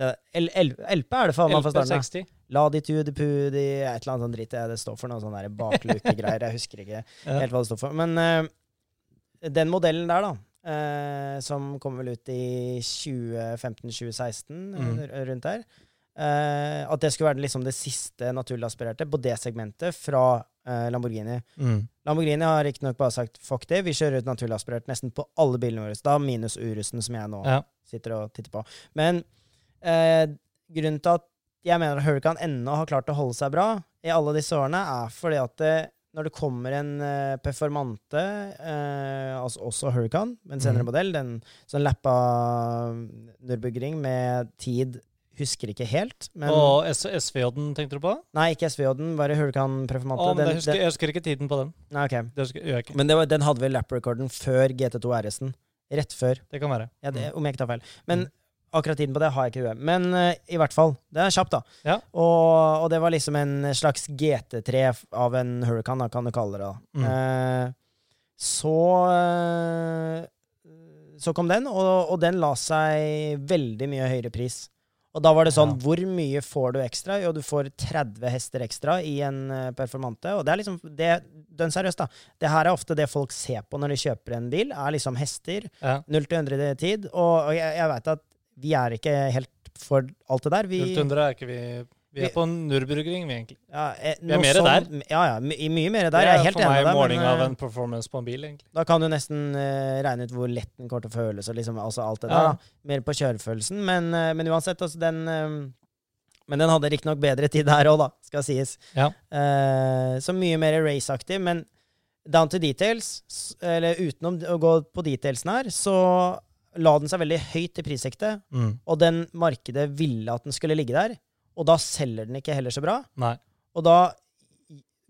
det- L- L- LP er det faen meg fra starten av. LP60. Laditude, pudi, et eller annet sånt dritt. Det står for noe sånn der baklukegreier. Jeg husker ikke helt hva det står for. Men eh, den modellen der, da, eh, som kom vel ut i 2015-2016, Mm. eh, rundt der eh, At det skulle være liksom det siste naturlig på det segmentet fra eh, Lamborghini. Mm. Lamborghini har riktignok bare sagt fuck det, vi kjører ut naturlig nesten på alle bilene våre. Da minus Urusen, som jeg nå Ja. sitter og titter på. Men eh, grunnen til at jeg mener at Hurricane ennå har klart å holde seg bra i alle disse årene, er fordi at det, når det kommer en uh, performante, uh, altså også Hurricane, men senere mm. modell, den som lappa Nürburgring med tid Husker ikke helt, men Og SVJ-en, tenkte du på? Nei, ikke SVJ-en, bare Hurricane Performante. Oh, jeg, jeg husker ikke tiden på den. nei, ok. Det husker, jeg ikke. Men det var, den hadde vel lap-recorden før GT2 RS-en. Rett før. Det kan være. Ja, det, Mm. om jeg ikke tar feil. Men Mm. Akkurat tiden på det har jeg ikke i huet. Men uh, i hvert fall, det er kjapt, da. Ja. Og, og det var liksom en slags GT3 av en Hurricane, da, kan du kalle det. da. Mm. Uh, så uh, Så kom den, og, og den la seg veldig mye høyere pris. Og da var det sånn, Ja. hvor mye får du ekstra? Jo, du får 30 hester ekstra i en performante. Og det er liksom det, dønn seriøst, da. Det her er ofte det folk ser på når de kjøper en bil, er liksom hester. Ja. 0 til 100 i tid. Og, og jeg, jeg veit at vi er ikke helt for alt det der. Vi, 0-100 er ikke vi Vi er på Nürburgring, vi, egentlig. ja, eh, Vi er mer sånn- Ja, ja. My, mye mer der. det Jeg er er helt for enig meg med deg. måling av eh, en performance på en bil, egentlig. Da kan du nesten uh, regne ut hvor lett den kommer til å føles, og liksom, altså alt det Ja. der. da. Mer på kjørefølelsen. Men, uh, men uansett, altså den eh, Men den hadde riktignok bedre tid der òg, da, skal sies. Ja. Uh, så mye mer raceaktig. Men down to details, eller utenom å gå på detailsen her, så la den seg veldig høyt i prissektet. Mm. Og den markedet ville at den skulle ligge der. Og da selger den ikke heller så bra. Nei. Og da,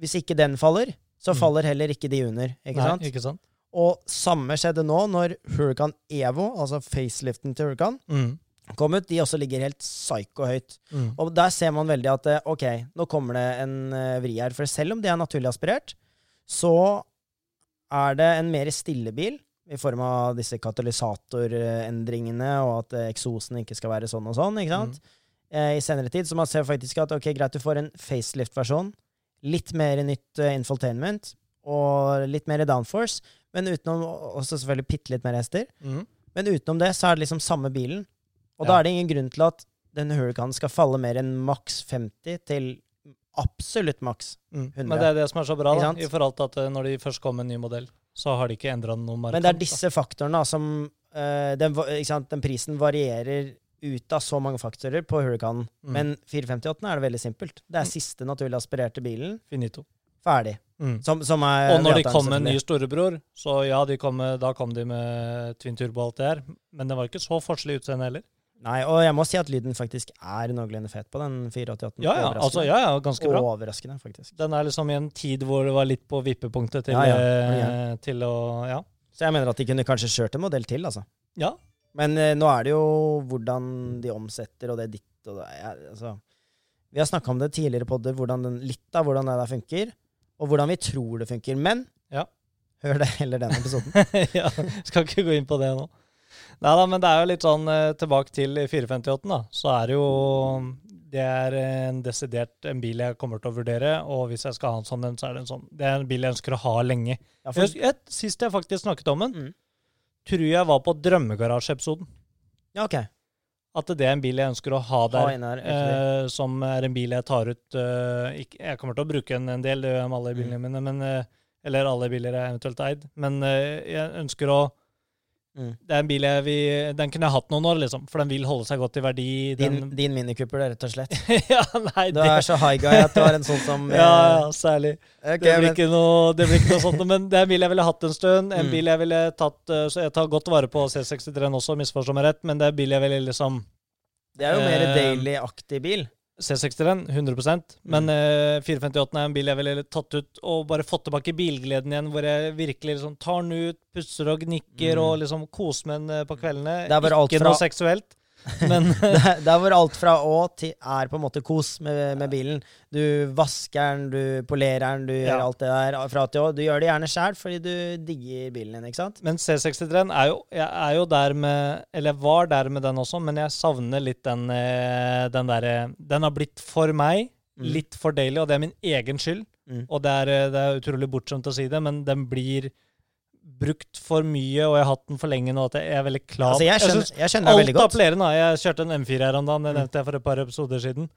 hvis ikke den faller, så Mm. faller heller ikke de under. Ikke Nei, sant? Ikke sant? Og samme skjedde nå når Hurricane Evo, altså faceliften til Hurricane, Mm. kom ut. De også ligger helt psyko høyt. Mm. Og der ser man veldig at eh, ok, nå kommer det en eh, vri her. For selv om det er naturlig aspirert, så er det en mer stille bil, i form av disse katalysatorendringene, og at eh, eksosen ikke skal være sånn og sånn. ikke sant? Eh, I senere tid, så man ser faktisk at ok, greit, du får en facelift-versjon, litt mer nytt uh, infotainment, og litt mer downforce, men utenom også selvfølgelig bitte litt mer hester. Mm. Men utenom det så er det liksom samme bilen. Og Ja. da er det ingen grunn til at den Huracanen skal falle mer enn maks 50 til absolutt maks. Mm. 100. Men det er det som er så bra, da, i forhold til at eh, når de først kommer med en ny modell, så har de ikke endra noe markant. Men det er disse faktorene da, som uh, den, sant? den prisen varierer ut av så mange faktorer på Hurricanen. Mm. Men 458 er det veldig simpelt. Det er siste naturlig aspirerte bilen. Finito. Ferdig. Mm. Som, som er Og når de kom med en ny storebror, så ja, de kom med, da kom de med twin turbo og alt det her. Men det var ikke så forskjellig utseende heller. Nei, og jeg må si at lyden faktisk er noenlunde fet på den 488. Ja, ja, altså, ja, ja, ganske bra. Overraskende, faktisk. Den er liksom i en tid hvor det var litt på vippepunktet til, Ja, ja. eh, til å Ja. Så jeg mener at de kunne kanskje kjørt en modell til, altså. ja. Men eh, nå er det jo hvordan de omsetter, og det er ditt og det er altså. Vi har snakka om det tidligere på det, hvordan den, litt av hvordan det der funker, og hvordan vi tror det funker. Men Ja. hør det heller den episoden. ja. Skal ikke gå inn på det nå. Nei da, men det er jo litt sånn eh, tilbake til 458, da. Så er det jo Det er en desidert en bil jeg kommer til å vurdere, og hvis jeg skal ha en sånn en, så er det en sånn Det er en bil jeg ønsker å ha lenge. Ja, for, Jeg, sist jeg faktisk snakket om den, Mm. tror jeg var på Drømmegarasje-episoden. ja ok. At det er en bil jeg ønsker å ha der. ha her. Eh, som er en bil jeg tar ut eh, ikke, Jeg kommer til å bruke den en del, det gjør jeg med alle Mm. mine. Men, eh, eller alle biler jeg eventuelt har eid. Men eh, jeg ønsker å Mm. Det er en bil jeg vil Den kunne jeg hatt noen år, liksom. For den vil holde seg godt i verdi. Din, Den, din din Cooper, det, rett og slett. ja, nei, Du det, er så high guy at du har en sånn som eh, ja, ja, særlig. Okay, Det blir men- ikke noe, det blir ikke noe sånt. Men det er en bil jeg ville hatt en stund. En Mm. bil jeg ville tatt eh, Så jeg tar godt vare på C63-en også, misforstå meg rett, men det er en bil jeg ville liksom Det er jo mer Eh, daily-aktig bil. C60-en, 100% Men eh, 458 er en bil jeg ville tatt ut og bare fått tilbake bilgleden igjen, hvor jeg virkelig liksom tar den ut, pusser og gnikker Mm. og liksom koser den eh, på kveldene. Ikke fra- noe seksuelt, men Det er, er hvor alt fra å til er på en måte kos med, med bilen. Du vasker den, du polerer den, du gjør alt det der fra til å. Du gjør det gjerne sjæl fordi du digger bilen din, ikke sant? Men C63 er er jo der med Eller jeg var der med den også, men jeg savner litt den, eh, den derre Den har blitt for meg, Mm. litt for deilig, og det er min egen skyld. Mm. Og det er, eh, det er utrolig bortskjemt å si det, men den blir brukt for mye, og jeg har hatt den for lenge nå at jeg er veldig klar. Altså, jeg Jeg skjønner, jeg skjønner deg veldig Alt appellerer nå. Jeg kjørte en M4 her om dagen, det Mm. nevnte jeg for et par episoder siden.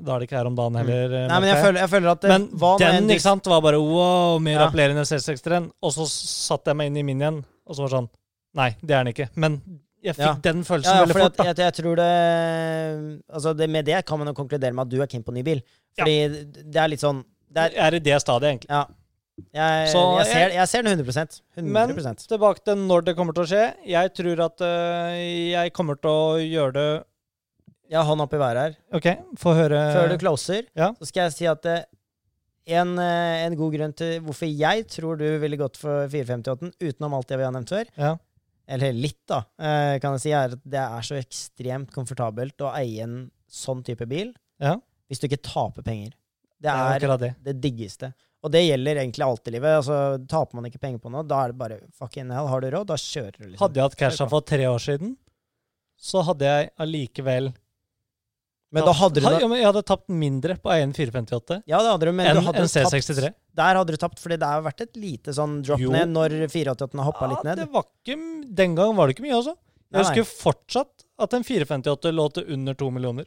Da er det ikke her om dagen heller. Mm. Nei, men jeg føler, jeg føler at det, men var den en... ikke sant, var bare wow, mer Ja. appellerende C63-en. Og så satte jeg meg inn i min igjen, og så var det sånn Nei, det er den ikke. Men jeg fikk Ja. den følelsen Ja, ja, veldig fort. da. jeg, jeg tror det Altså, det, med det kan man jo konkludere med at du er keen på ny bil. Fordi det er litt sånn det er, Jeg er i det stadiet, egentlig. Ja. Jeg, Så jeg, ser, jeg ser den 100 Men tilbake til når det kommer til å skje. Jeg tror at uh, jeg kommer til å gjøre det Jeg har hånda opp i været her. OK, få høre. Før du closer, ja. så skal jeg si at uh, en, uh, en god grunn til hvorfor jeg tror du ville gått for 458 utenom alt det vi har nevnt før, Ja. eller litt, da, kan jeg si, er at det er så ekstremt komfortabelt å eie en sånn type bil ja. hvis du ikke taper penger. Det Det er er det. det diggeste. Og det gjelder egentlig alt i livet. Altså, Taper man ikke penger på noe, da er det bare fucking hell. Har du råd, da kjører du. liksom. Hadde jeg hatt casha for tre år siden, så hadde jeg allikevel Men da hadde du da, ja, men Jeg hadde tapt mindre på en 458 Ja, det hadde du, men enn en. C63. Der hadde du tapt, fordi det har vært et lite sånn drop Jo. ned når 488 har hoppa litt ned. det var ikke, den gang var det ikke mye, altså. Jeg husker fortsatt at en 458 lå til under to millioner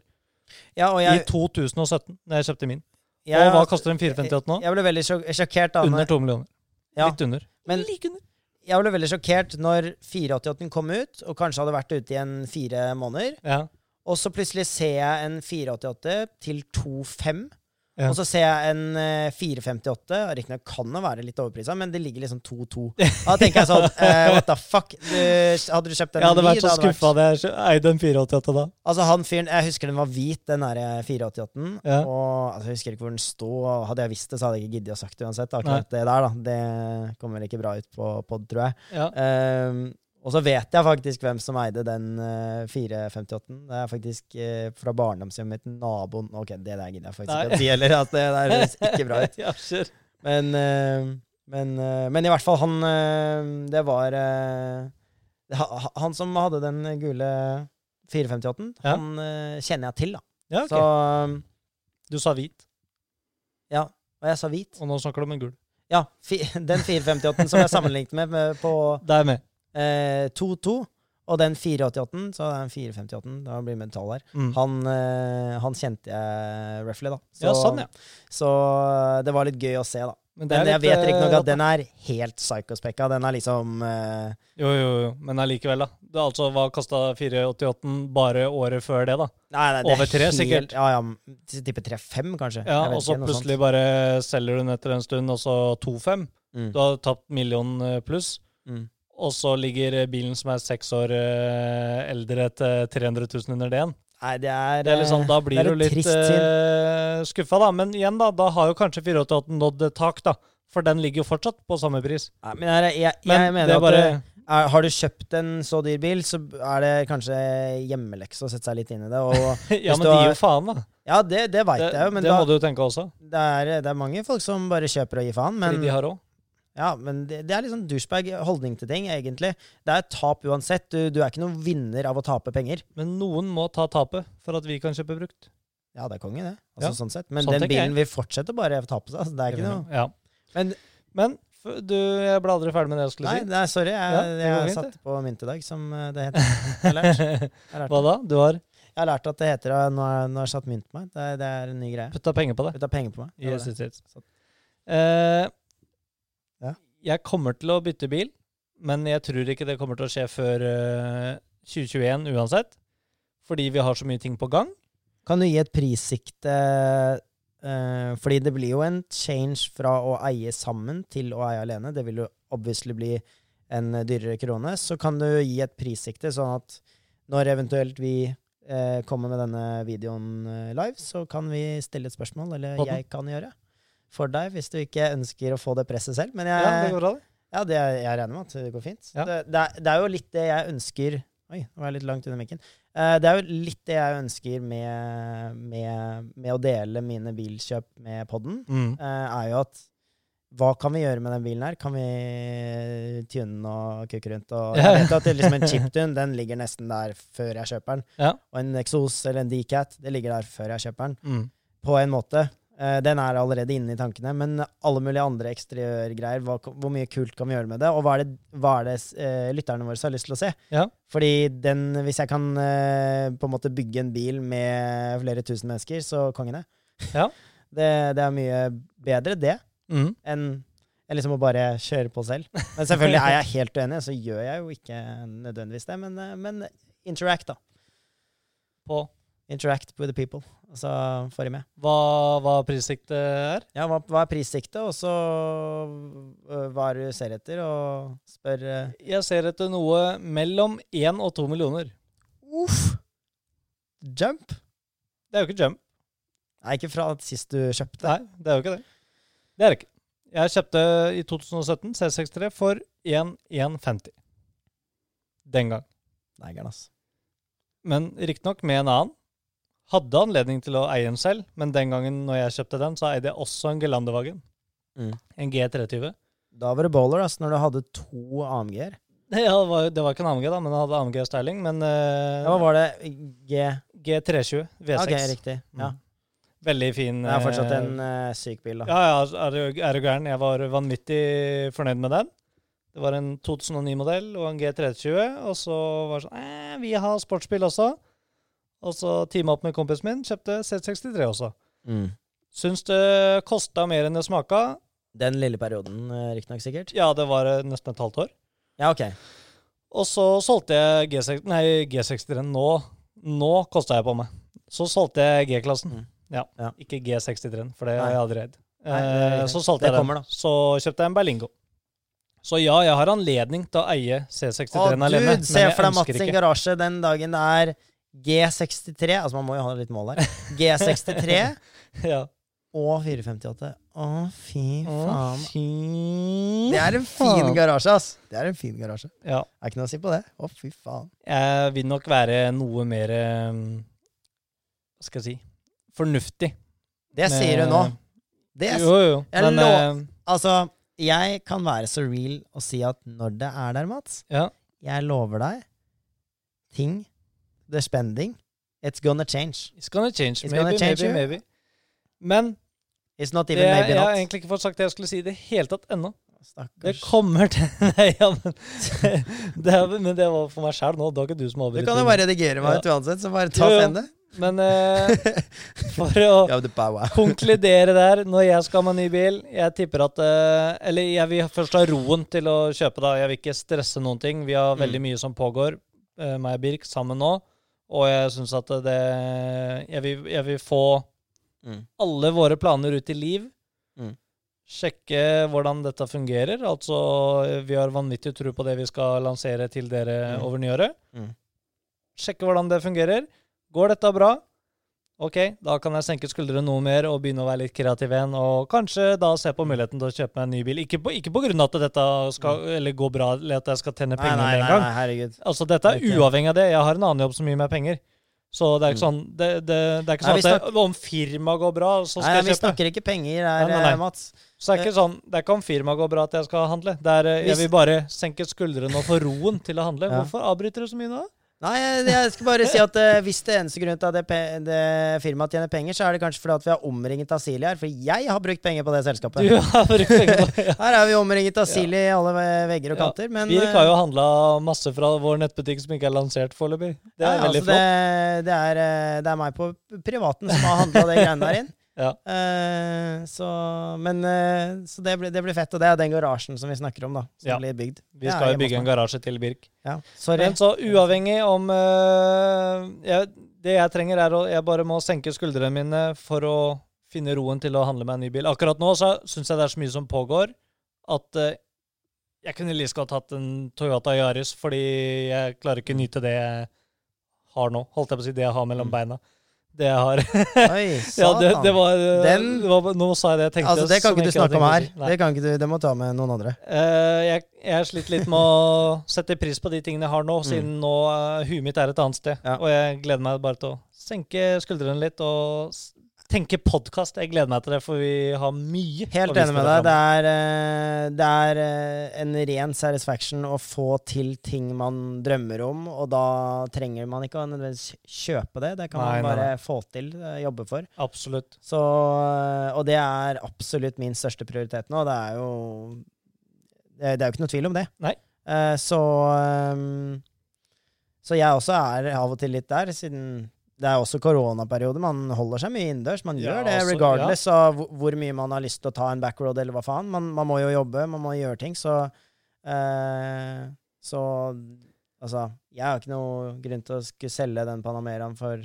Ja, og i 2017, da jeg kjøpte min. Jeg, og hva koster en 458 nå? Jeg ble veldig sjok sjokkert da Under to millioner. Ja, Litt under. men like under. jeg ble veldig sjokkert når 488 kom ut, og kanskje hadde vært ute i en fire måneder. Ja. Og så plutselig ser jeg en 488 til 2,5. Ja. Og så ser jeg en eh, 458. Riktignok kan det være litt overprisa, men det ligger liksom 2,2. Da tenker jeg sånn uh, What the fuck? Du, hadde du kjøpt den Jeg hadde vært så skuffa hadde vært- jeg eide en 488 da. Altså han fyren, Jeg husker den var hvit, den der 488-en. Ja. Og altså, Jeg husker ikke hvor den sto. Hadde jeg visst det, så hadde jeg ikke giddet å sagt det uansett. Akkurat det der da, Det kommer vel ikke bra ut på pod, tror jeg. Ja. Ehm, og så vet jeg faktisk hvem som eide den uh, 458-en. Det er faktisk uh, fra barndomshjemmet mitt. Naboen Ok, det der gidder jeg faktisk ikke å si heller. At det der høres ikke bra ut. Men, uh, Men, eh, men i hvert fall, han eh, Det var eh, ha- ha- Han som hadde den gule 458-en, Ja. han eh, kjenner jeg til, da. Ja, okay. Så Du sa hvit, ja. Og jeg sa hvit. og nå snakker du om en gul. Ja, fi, den 458-en som jeg sammenlignet med, med på Det er med. Eh, 2-2, og den 488-en, så er den 458-en, da blir med tall her. Mm. Han, eh, han kjente jeg roughly, da. ja, sånn, ja. Så det var litt gøy å se, da. Men Men jeg litt, vet riktignok noe at den er helt psykospekka. Den er liksom uh, Jo, jo, jo. Men allikevel, da. Det altså, var kasta 488 bare året før det, da? Nei, nei, Over er tre, helt- sikkert. Ja, ja. Tipper 3-5, kanskje. Ja, Og så plutselig sånt. bare selger du den etter en stund, og så 2-5. mm. Du har tapt million eh, pluss. Mm. Og så ligger eh, bilen som er seks år eh, eldre, til 300 000 under det igjen. Nei, det er, Det er liksom, da blir du litt uh, skuffa, da. Men igjen, da, da har jo kanskje 488 nådd tak, da. For den ligger jo fortsatt på samme pris. Nei, men jeg, jeg, jeg, Men mener er at bare er, har du kjøpt en så dyr bil, så er det kanskje hjemmelekse å sette seg litt inn i det. Ja, men de gir jo faen, da. ja, det, det veit jeg jo, men det da, må du jo tenke også. det, er, det er mange folk som bare kjøper og gir faen. Men, Fordi de har råd. Ja, men det, det er sånn douchebag holdning til ting, egentlig. Det er tap uansett. Du, du er ikke noen vinner av å tape penger. Men noen må ta tapet for at vi kan kjøpe brukt. Ja, det er konge, det. Altså, Ja, sånn sett. Men sånn den bilen vil fortsette bare å tape seg. Altså, det er ikke noe Ja. Men Men du, jeg ble aldri ferdig med det jeg skulle si. nei sorry. Jeg, Ja, jeg har satt på mynt i dag, som eh, det heter. Jeg lært, jeg Hva da? Du har jeg har lært at det heter at Nå har jeg, nå har jeg satt mynt på meg. Det, det er en ny greie. putta penger på det? Tar penger på meg. Yes, yes, yes. Eh. Jeg kommer til å bytte bil, men jeg tror ikke det kommer til å skje før uh, 2021 uansett. Fordi vi har så mye ting på gang. Kan du gi et prissikte uh, Fordi det blir jo en change fra å eie sammen til å eie alene. Det vil jo obviously bli en dyrere krone. Så kan du gi et prissikte, sånn at når eventuelt vi eh, kommer med denne videoen eh, live, så kan vi stille et spørsmål, eller jeg kan gjøre. For deg, hvis du ikke ønsker å få det presset selv. Men jeg, Ja, det går bra, det. Ja, det jeg regner med at det går fint. Ja. Det, det, er, det er jo litt det jeg ønsker Oi, nå var jeg litt langt under mikken. Eh, det er jo litt det jeg ønsker med, med, med å dele mine bilkjøp med podden. Mm. eh, er jo at hva kan vi gjøre med den bilen her? Kan vi tune den og kukke rundt? Og jeg vet at det er liksom en chiptune den ligger nesten der før jeg kjøper den. Ja. Og en Exos eller en Decat det ligger der før jeg kjøper den. Mm. På en måte. Eh, Den er allerede inne i tankene, men alle mulige andre eksteriørgreier, hvor mye kult kan vi gjøre med det? Og hva er det, hva er det uh, lytterne våre har lyst til å se? Ja. Fordi den, hvis jeg kan uh, på en måte bygge en bil med flere tusen mennesker, så kongen. Ja. Det, det er mye bedre, det, Mm. enn en liksom å bare kjøre på selv. Men selvfølgelig er jeg helt uenig, så gjør jeg jo ikke nødvendigvis det. Men, uh, men interact, da. På Interact with the people. Altså får de med. hva, hva prissiktet er? Ja, hva, hva er prissiktet, og så øh, hva er det du ser etter, og spør uh, Jeg ser etter noe mellom 1 og 2 millioner. Uff! Jump? Det er jo ikke jump. Nei, ikke fra sist du kjøpte. Nei, det er jo ikke det. Det er det ikke. Jeg kjøpte i 2017 C63 for 1150. Den gang. Nei, gæren, ass. Men riktignok med en annen. Hadde anledning til å eie en selv, men den gangen når jeg kjøpte den, så eide jeg også en Gelandewagen. Mm. En G320. Da var det bowler, altså, når du hadde to AMG-er. Ja, det var, det var ikke en AMG, da, men den hadde AMG styling. Men uh, Ja, hva var det? G... G320 V6. Ok, riktig. Ja. Mm. Veldig fin. Det er fortsatt eh, en uh, syk bil, da. Ja, ja, du er du gæren. Jeg var vanvittig fornøyd med den. Det var en 2009-modell og en G320, og så var det sånn eh, Vi har sportsbil også. Og så teama opp med kompisen min, kjøpte C63 også. Mm. Syns det kosta mer enn det smaka. Den lille perioden, øh, riktignok, sikkert. Ja, det var eh, nesten et halvt år. Ja, ok. Og så solgte jeg G6, nei, G63 nå. Nå kosta jeg på meg. Så solgte jeg G-klassen. Mm. Ja. Ja. Ikke G63, for det har jeg aldri er Eh, så solgte jeg den. kommer. Så kjøpte jeg en Berlingo. Så ja, jeg har anledning til å eie C63-en alene. dude! Se for deg Mats sin garasje den dagen det er G63 Altså, man må jo ha litt mål her. G63 Ja. og 458. Å, fy Å, faen. fy Det er en fin garasje, ass. Det er en fin garasje. Ja. Det er ikke noe å si på det. Å, fy faen. Jeg vil nok være noe mer eh, Hva skal jeg si fornuftig. Det med- sier du nå. Det er, Jo, jo. Jeg Men lov- eh, altså, jeg kan være så real og si at når det er der, Mats Ja. Jeg lover deg ting The spending It's gonna change. It's gonna change. It's maybe, gonna change maybe, maybe. Men It's not det, even jeg, maybe jeg har egentlig ikke fått sagt det jeg skulle si i det hele tatt ennå. Det kommer til Nei, ja, men det, er- Men det var for meg sjæl nå. Det var ikke du som Du kan jo bare redigere meg Ja. uansett, så bare ta det. Men eh, for å det konkludere der når jeg skal ha meg ny bil Jeg tipper at eh, Eller jeg vil først ha roen til å kjøpe, da. Jeg vil ikke stresse noen ting. Vi har veldig Mm. mye som pågår, uh, meg og Birk, sammen nå. Og jeg syns at det jeg vil, jeg vil få Mm. alle våre planer ut i liv. Mm. Sjekke hvordan dette fungerer. Altså, vi har vanvittig tro på det vi skal lansere til dere Mm. over nyåret. Mm. Sjekke hvordan det fungerer. Går dette bra? Ok, da kan jeg senke skuldrene noe mer og begynne å være litt kreativ igjen. Og kanskje da se på muligheten til å kjøpe meg en ny bil. Ikke på, ikke på grunn av at dette skal eller går bra, eller at jeg skal tjene penger nei, med en gang. nei, herregud. Altså, dette er uavhengig av det. Jeg har en annen jobb som gir meg penger. Så det er ikke Mm. sånn Det, det, det er ikke sånn nei, at det, om firmaet går bra, så skal Nei, vi jeg kjøpe. snakker ikke penger her, Nei, nei, nei. eh, Mats. Så det er ikke sånn Det er ikke om firmaet går bra at jeg skal handle. Det er, eh, jeg vil bare senke skuldrene og få roen til å handle. Hvorfor avbryter du så mye nå? Nei, jeg, skal bare si at uh, hvis det eneste grunnen til at det, det firmaet tjener penger, så er det kanskje fordi at vi har omringet av Silje her. For jeg har brukt penger på det selskapet. Du har brukt penger på ja. Her er vi omringet av Silje i alle vegger og Ja. kanter. Men Birk eh, har jo handla masse fra vår nettbutikk som ikke er lansert foreløpig. Det er ja, veldig altså, det, det, er, eh, det er meg på privaten som har handla det greiene der inn. Ja. Uh, så men uh, Så det blir, det blir fett. Og det er den garasjen som vi snakker om, da. Som Ja. blir bygd. Vi skal jo bygge en garasje til Birk. Ja. Men så uavhengig om uh, jeg, Det jeg trenger, er å Jeg bare må senke skuldrene mine for å finne roen til å handle meg en ny bil. Akkurat nå så syns jeg det er så mye som pågår, at jeg kunne like godt hatt en Toyota Yaris, fordi jeg klarer ikke nyte det jeg har nå. Holdt jeg på å si det jeg har mellom Mm. beina. Det jeg har Oi, Ja, satan. det, det var, øh, Den- det var Nå sa jeg det jeg tenkte. altså, det kan ikke du snakke om her. Det kan ikke du, det må ta med noen andre. Uh, jeg, jeg sliter litt med å sette pris på de tingene jeg har nå, Mm. siden nå uh, huet mitt er et annet sted. Ja. Og jeg gleder meg bare til å senke skuldrene litt og s- tenke podkast. Jeg gleder meg til det, for vi har mye Helt enig med deg. Det er, eh, det er eh, en ren satisfaction å få til ting man drømmer om, og da trenger man ikke å nødvendigvis kjøpe det. Det kan Nei, man bare nei. få til, eh, jobbe for. Absolutt. Så, og det er absolutt min største prioritet nå. Det er jo Det, er jo ikke noe tvil om det. Nei. Så eh, Så jeg også er av og til litt der, siden det er også koronaperiode. Man holder seg mye innendørs. Man Ja, gjør det altså, regardless av hvor- mye man har lyst til å ta en backroad eller hva faen. Man, man må jo jobbe, man må gjøre ting, så eh, Så altså Jeg har ikke noe grunn til å skulle selge den Panameraen for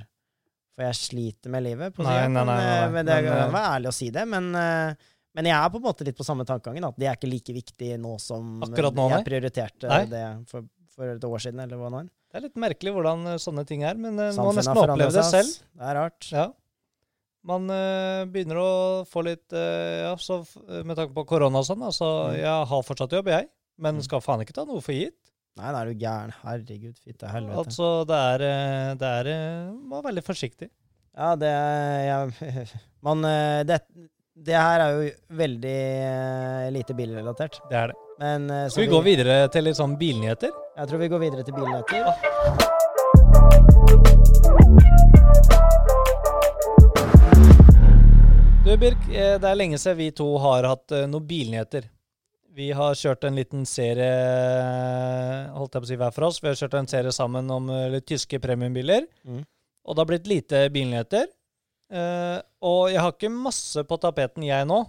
For jeg sliter med livet. På Nei, nei, nei, nei, eh, nei. men det kan eh, være ærlig å si det. Men, eh, men jeg er på en måte litt på samme tankegangen. At det er ikke like viktig nå som nå, jeg prioriterte det for, for et år siden, eller hva nå enn. Det er litt merkelig hvordan eh, sånne ting er, men man må nesten oppleve det selv. Det er rart. Ja. Man uh, begynner å få litt uh, Ja, så med tanke på korona og sånn, altså Mm. Jeg har fortsatt jobb, jeg, men Mm. skal faen ikke ta noe for gitt. Nei, da er du gæren. Herregud, fitte helvete. Altså, det er eh, Det er eh, Må være veldig forsiktig. Ja, det jeg, Man eh, det, det her er jo veldig eh, lite bilrelatert. Det er det. Men uh, Skal vi gå videre til litt sånn bilnyheter? Jeg tror vi går videre til bilnyheter. Du, Birk, eh, det er lenge siden vi to har hatt eh, noen bilnyheter. Vi har kjørt en liten serie, holdt jeg på å si hver for oss. Vi har kjørt en serie sammen om litt tyske premiumbiler. Mm. Og det har blitt lite bilnyheter. Eh, og jeg har ikke masse på tapeten, jeg nå.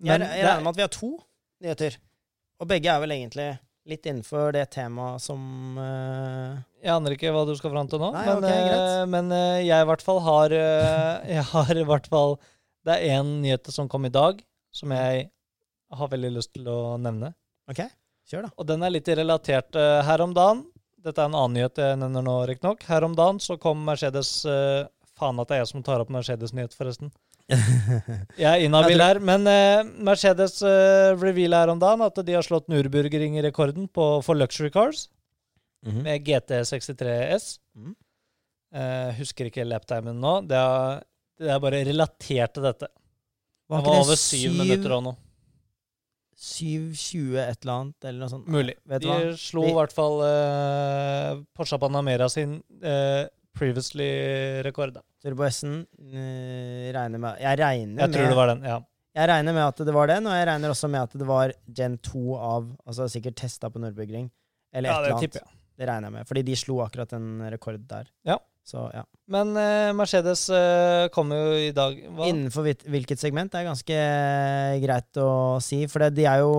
Jeg, Men jeg regner er, med at vi har to nyheter. Og begge er vel egentlig litt innenfor det temaet som uh... jeg aner ikke hva du skal fram til nå. Nei, men okay, eh, men uh, jeg i hvert fall har Jeg har i hvert fall Det er én nyhet som kom i dag, som jeg har veldig lyst til å nevne. OK, kjør, da. Og den er litt relatert uh, her om dagen. Dette er en annen nyhet jeg nevner nå, riktignok. Her om dagen så kom Mercedes Faen at det er jeg som tar opp Mercedes-nyhet, forresten. Jeg er inhabil her. Men eh, Mercedes uh, revealer her om dagen at de har slått Nürburgring-rekorden for luxury cars Mhm. med GT63S. Mm. Eh, husker ikke laptimen nå. Det er, det er bare relatert til dette. Var Det var over syv minutter og noe. 7-20 et eller annet, eller noe sånt. Mulig. De hva? slo i hvert fall uh, Porsche Panamera sin eh, previously-rekord. da. Turbo S-en eh, regner med Jeg regner Jeg tror det med var den. ja. Jeg regner med at det var den, og jeg regner også med at det var Gen 2 av Altså sikkert testa på Nürburgring. Eller Ja, et eller annet. jeg. Det regner jeg med. Fordi de slo akkurat en rekord der. Ja. Så ja. Men uh, Mercedes uh, kommer jo i dag hva? Innenfor hvilket segment det er ganske eh, greit å si. For det, de er jo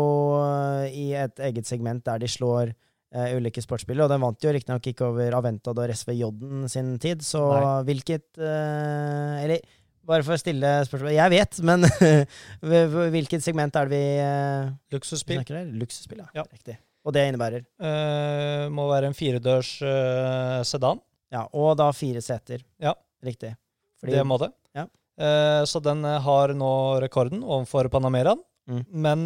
eh, i et eget segment der de slår eh, ulike sportsbiler. Og den vant jo riktignok ikke over Aventador SV Jodden sin tid, så Nei. hvilket uh, Eller bare for å stille spørsmål Jeg vet, men hvilket segment er det vi uh, Luksusspill. Luksusspill, ja. Ja. Riktig. Og det innebærer. Uh, må være en firedørs uh, sedan. Ja, og da fire seter. Ja. Riktig. det må det. Ja. Så den har nå rekorden overfor Panameraen. Mm. Men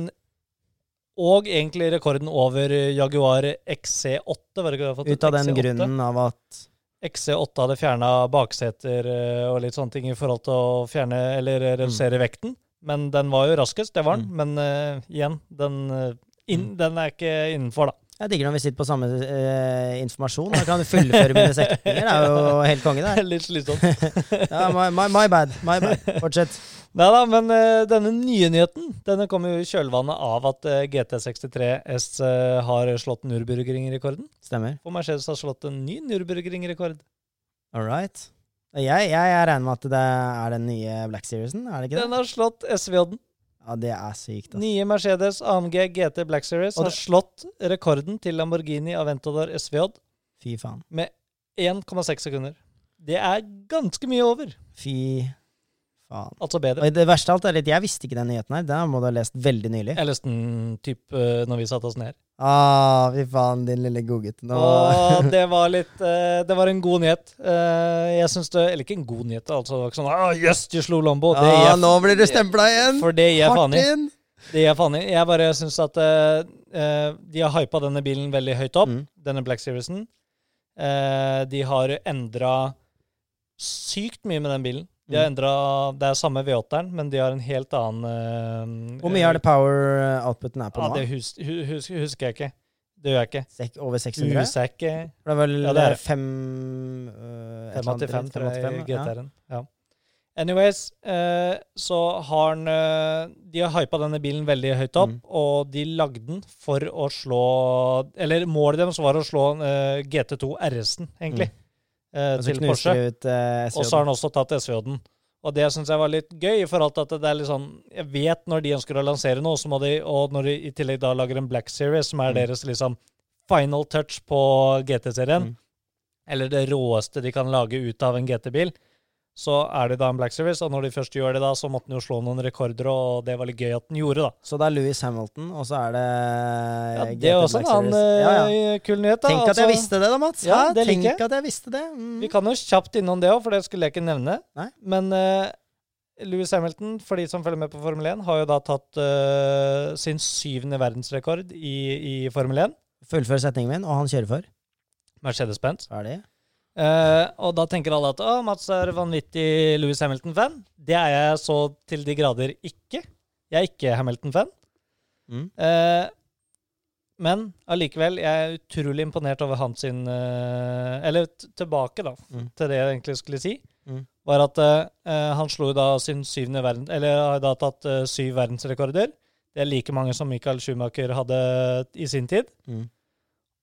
Og egentlig rekorden over Jaguar XC8. Var det ikke? Ut av den XC8. grunnen av at XC8 hadde fjerna bakseter eh, og litt sånne ting i forhold til å fjerne eller redusere vekten. Men den var jo raskest, det var den. Mm. Men uh, igjen, den, eh, inn, Mm. den er ikke innenfor, da. Jeg digger når vi sitter på samme eh, informasjon. Da kan du fullføre mine setninger. Det er jo helt konge, det. litt slitsomt. Ja, my, my, my bad. My bad. Fortsett. Nei da, men eh, denne nye nyheten denne kommer jo i kjølvannet av at eh, GT63 S eh, har slått Nürburgring-rekorden. Stemmer. Og Mercedes har slått en ny Nürburgring-rekord. All right. Jeg, jeg, jeg regner med at det er den nye Black Seriesen, er det ikke det? Den har slått SVJ-en. Ja, det er sykt, ass. Nye Mercedes AMG GT Black Series har slått rekorden til Lamborghini Aventador SVJ Fy faen. med 1,6 sekunder. Det er ganske mye over. Fy faen. Altså bedre. Og det verste av alt er litt, jeg visste ikke den nyheten her. Den må du ha lest veldig nylig. Jeg leste den typ eh, når vi satte oss ned. Ah, fy faen, din lille godgutt. Nå Og det var litt eh, Det var en god nyhet. Eh, jeg syns det Eller ikke en god nyhet, altså. Sånn, ah, yes, du slo Lombo. Det ah, jeg- Nå blir du stempla igjen! For det gir jeg faen i. Det gir jeg faen i. Jeg bare syns at uh, de har hypa denne bilen veldig høyt opp. Mm. Denne Black Seriesen. Uh, de har endra sykt mye med den bilen. De har Mm. endret, Det er samme V8-eren, men de har en helt annen uh, Hvor mye er det power outputen er på Ja, nå? det hus, hu- hus, husker jeg ikke. Det gjør jeg ikke. Sek over 600? Husker jeg ikke. Det er vel Ja, det er det. fem øh, et eller annet 585, dritt, tror jeg, 585, ja. GTR-en. Ja. Anyways, uh, så har han uh, De har hypa denne bilen veldig høyt opp, Mm. og de lagde den for å slå Eller målet deres var å slå eh, GT2 RS-en, egentlig, eh, Og til Porsche. ut eh, Og så har han også tatt SV-en. Og det syns jeg var litt gøy, i forhold til at det er litt sånn Jeg vet når de ønsker å lansere noe, så må de Og når de i tillegg da lager en Black Series, som er Mm. deres liksom final touch på GT-serien, Mm. eller det råeste de kan lage ut av en GT-bil, så er det da en Black Series. Og når de først gjør det da, så måtte den jo slå noen rekorder, og det var litt gøy at den gjorde, da. Så det er Louis Hamilton, og så er det Ja, det er også en annen ja, ja. eh, kul nyhet, da. Tenk at jeg Altså, visste det da, Mats. Ja, det Tenk liker. at jeg visste det. Mm. Vi kan jo kjapt innom det òg, for det skulle jeg ikke nevne. Nei. Men uh, Louis Hamilton, for de som følger med på Formel 1, har jo da tatt uh, sin syvende verdensrekord i, i Formel 1. Fullfør setningen min, og han kjører for. Mercedes-Benz. Ferdig. Eh, og da tenker alle at å, Mats er vanvittig Louis Hamilton-fan. Det er jeg så til de grader ikke. Jeg er ikke Hamilton-fan. Mm. Uh, men allikevel, jeg er utrolig imponert over hans sin uh, Eller t tilbake, da, Mm. til det jeg egentlig skulle si. Mm. Var at eh, han slo da sin syvende verden... Eller har da tatt eh, syv verdensrekorder. Det er like mange som Michael Schumacher hadde i sin tid. Mm.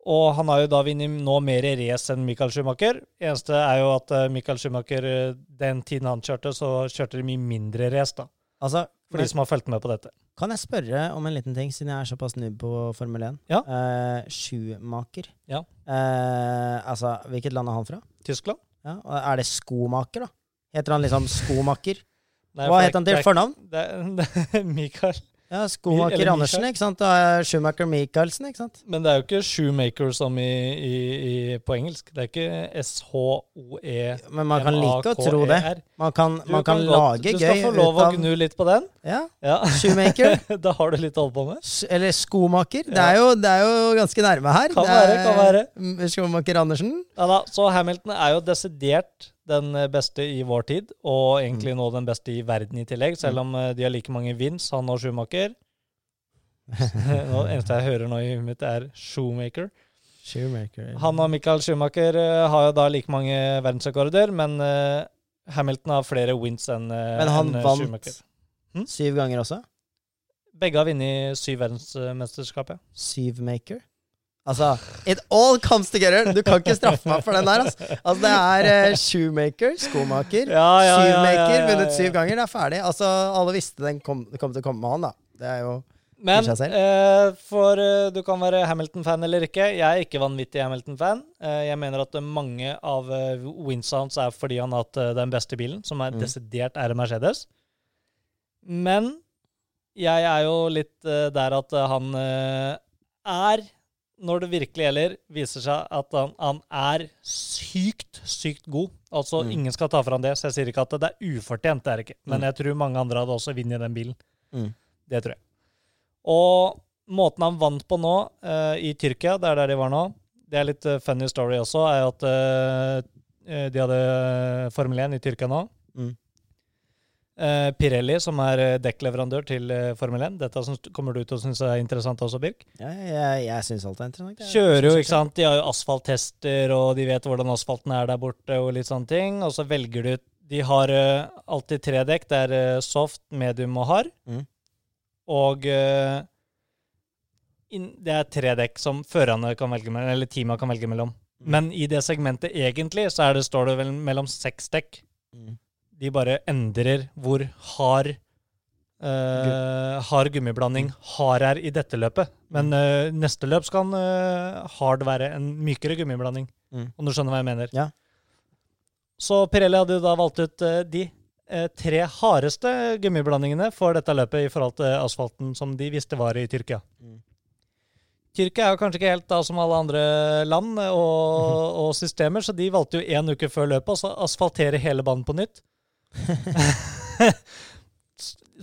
Og han har jo da vunnet nå mer race enn Michael Schumacher. Eneste er jo at eh, Michael Schumacher, eh, den tiden han kjørte, så kjørte de mye mindre race, da. Altså, For de som har fulgt med på dette. kan jeg spørre om en liten ting, siden jeg er såpass nubb på Formel 1? Ja. Eh, Schumacher. Ja. Eh, altså, hvilket land er han fra? Tyskland? Ja, og er det skomaker, da? Heter han liksom skomaker? Nei, Hva het han til fornavn? Det, det Michael. Ja, Skomaker Andersen, ikke sant? Da er Schumacher Michaelsen, ikke sant? Men det er jo ikke shoemaker som i, i, i, på engelsk. Det er ikke S-H-O-E Men man kan like å tro det. Man kan, man kan, godt- lage Du skal få lov ut å gnu litt på den. Ja, Ja. Shoemaker. da har du litt å holde på med. Eller skomaker. Det, er jo, det er jo ganske nærme her. Kan Det være, kan være. Skomaker Andersen. Ja da, Så Hamilton er jo desidert den eh, beste i vår tid, og egentlig Mm. nå den beste i verden i tillegg, selv om eh, de har like mange vins, han og Schumacher. Nå, eneste jeg hører nå i huet mitt, er Shoemaker. Shoemaker. Han og Michael Schumacher eh, har jo da like mange verdensrekorder, men Hamilton har flere wins enn Schumacher. Men han vant Schumacher. syv ganger også? Begge har vunnet syv verdensmesterskap, ja. Syvmaker? Altså, it all comes together! Du kan ikke straffe meg for den der. Altså, altså det er uh, shoemaker, skomaker, Ja, ja, ja. vunnet syv ganger. Det er ferdig. Altså, alle visste den kom, kom til å komme med han, da. Det er jo Men uh, for uh, du kan være Hamilton-fan eller ikke. Jeg er ikke vanvittig Hamilton-fan. Uh, jeg mener at mange av winsounds er fordi han har hatt den beste bilen, som er Mm. desidert er en Mercedes. Men jeg er jo litt der at han er når det virkelig gjelder, viser seg at han, han er sykt, sykt god. Altså, Mm. ingen skal ta fra han det, så jeg sier ikke at det er ufortjent, det er ikke. Men Mm. jeg tror mange andre hadde også vunnet den bilen. Mm. Det tror jeg. Og måten han vant på nå, uh, i Tyrkia, det er der de var nå, det er litt uh, funny story også, er at eh, de hadde Formel 1 i Tyrkia nå. Mm. Eh, Pirelli, som er eh, dekkleverandør til eh, Formel 1. Dette som kommer du til å synes er interessant også, Birk. Ja, jeg, jeg syns alt er interessant. jeg. Kjører jo, ikke sant. De har jo asfalttester, og de vet hvordan asfalten er der borte, og litt sånne ting. Og så velger du De har uh, alltid tre dekk. Det er uh, soft, medium og hard. Mm. Og uh, in, det er tre dekk som førerne kan velge mellom, eller teama kan velge mellom. Mm. Men i det segmentet egentlig så det, står det vel mellom seks dekk. Mm. De bare endrer hvor hard Uh, hard gummiblanding hard er i dette løpet. Men uh, neste løp skal uh, hard være en mykere gummiblanding. Mm. Om du skjønner hva jeg mener. Ja. Så Pirelli hadde jo da valgt ut de tre hardeste gummiblandingene for dette løpet i forhold til asfalten som de visste var i Tyrkia. Mm. Tyrkia er jo kanskje ikke helt da som alle andre land og, og, og systemer, så de valgte jo én uke før løpet å asfaltere hele banen på nytt.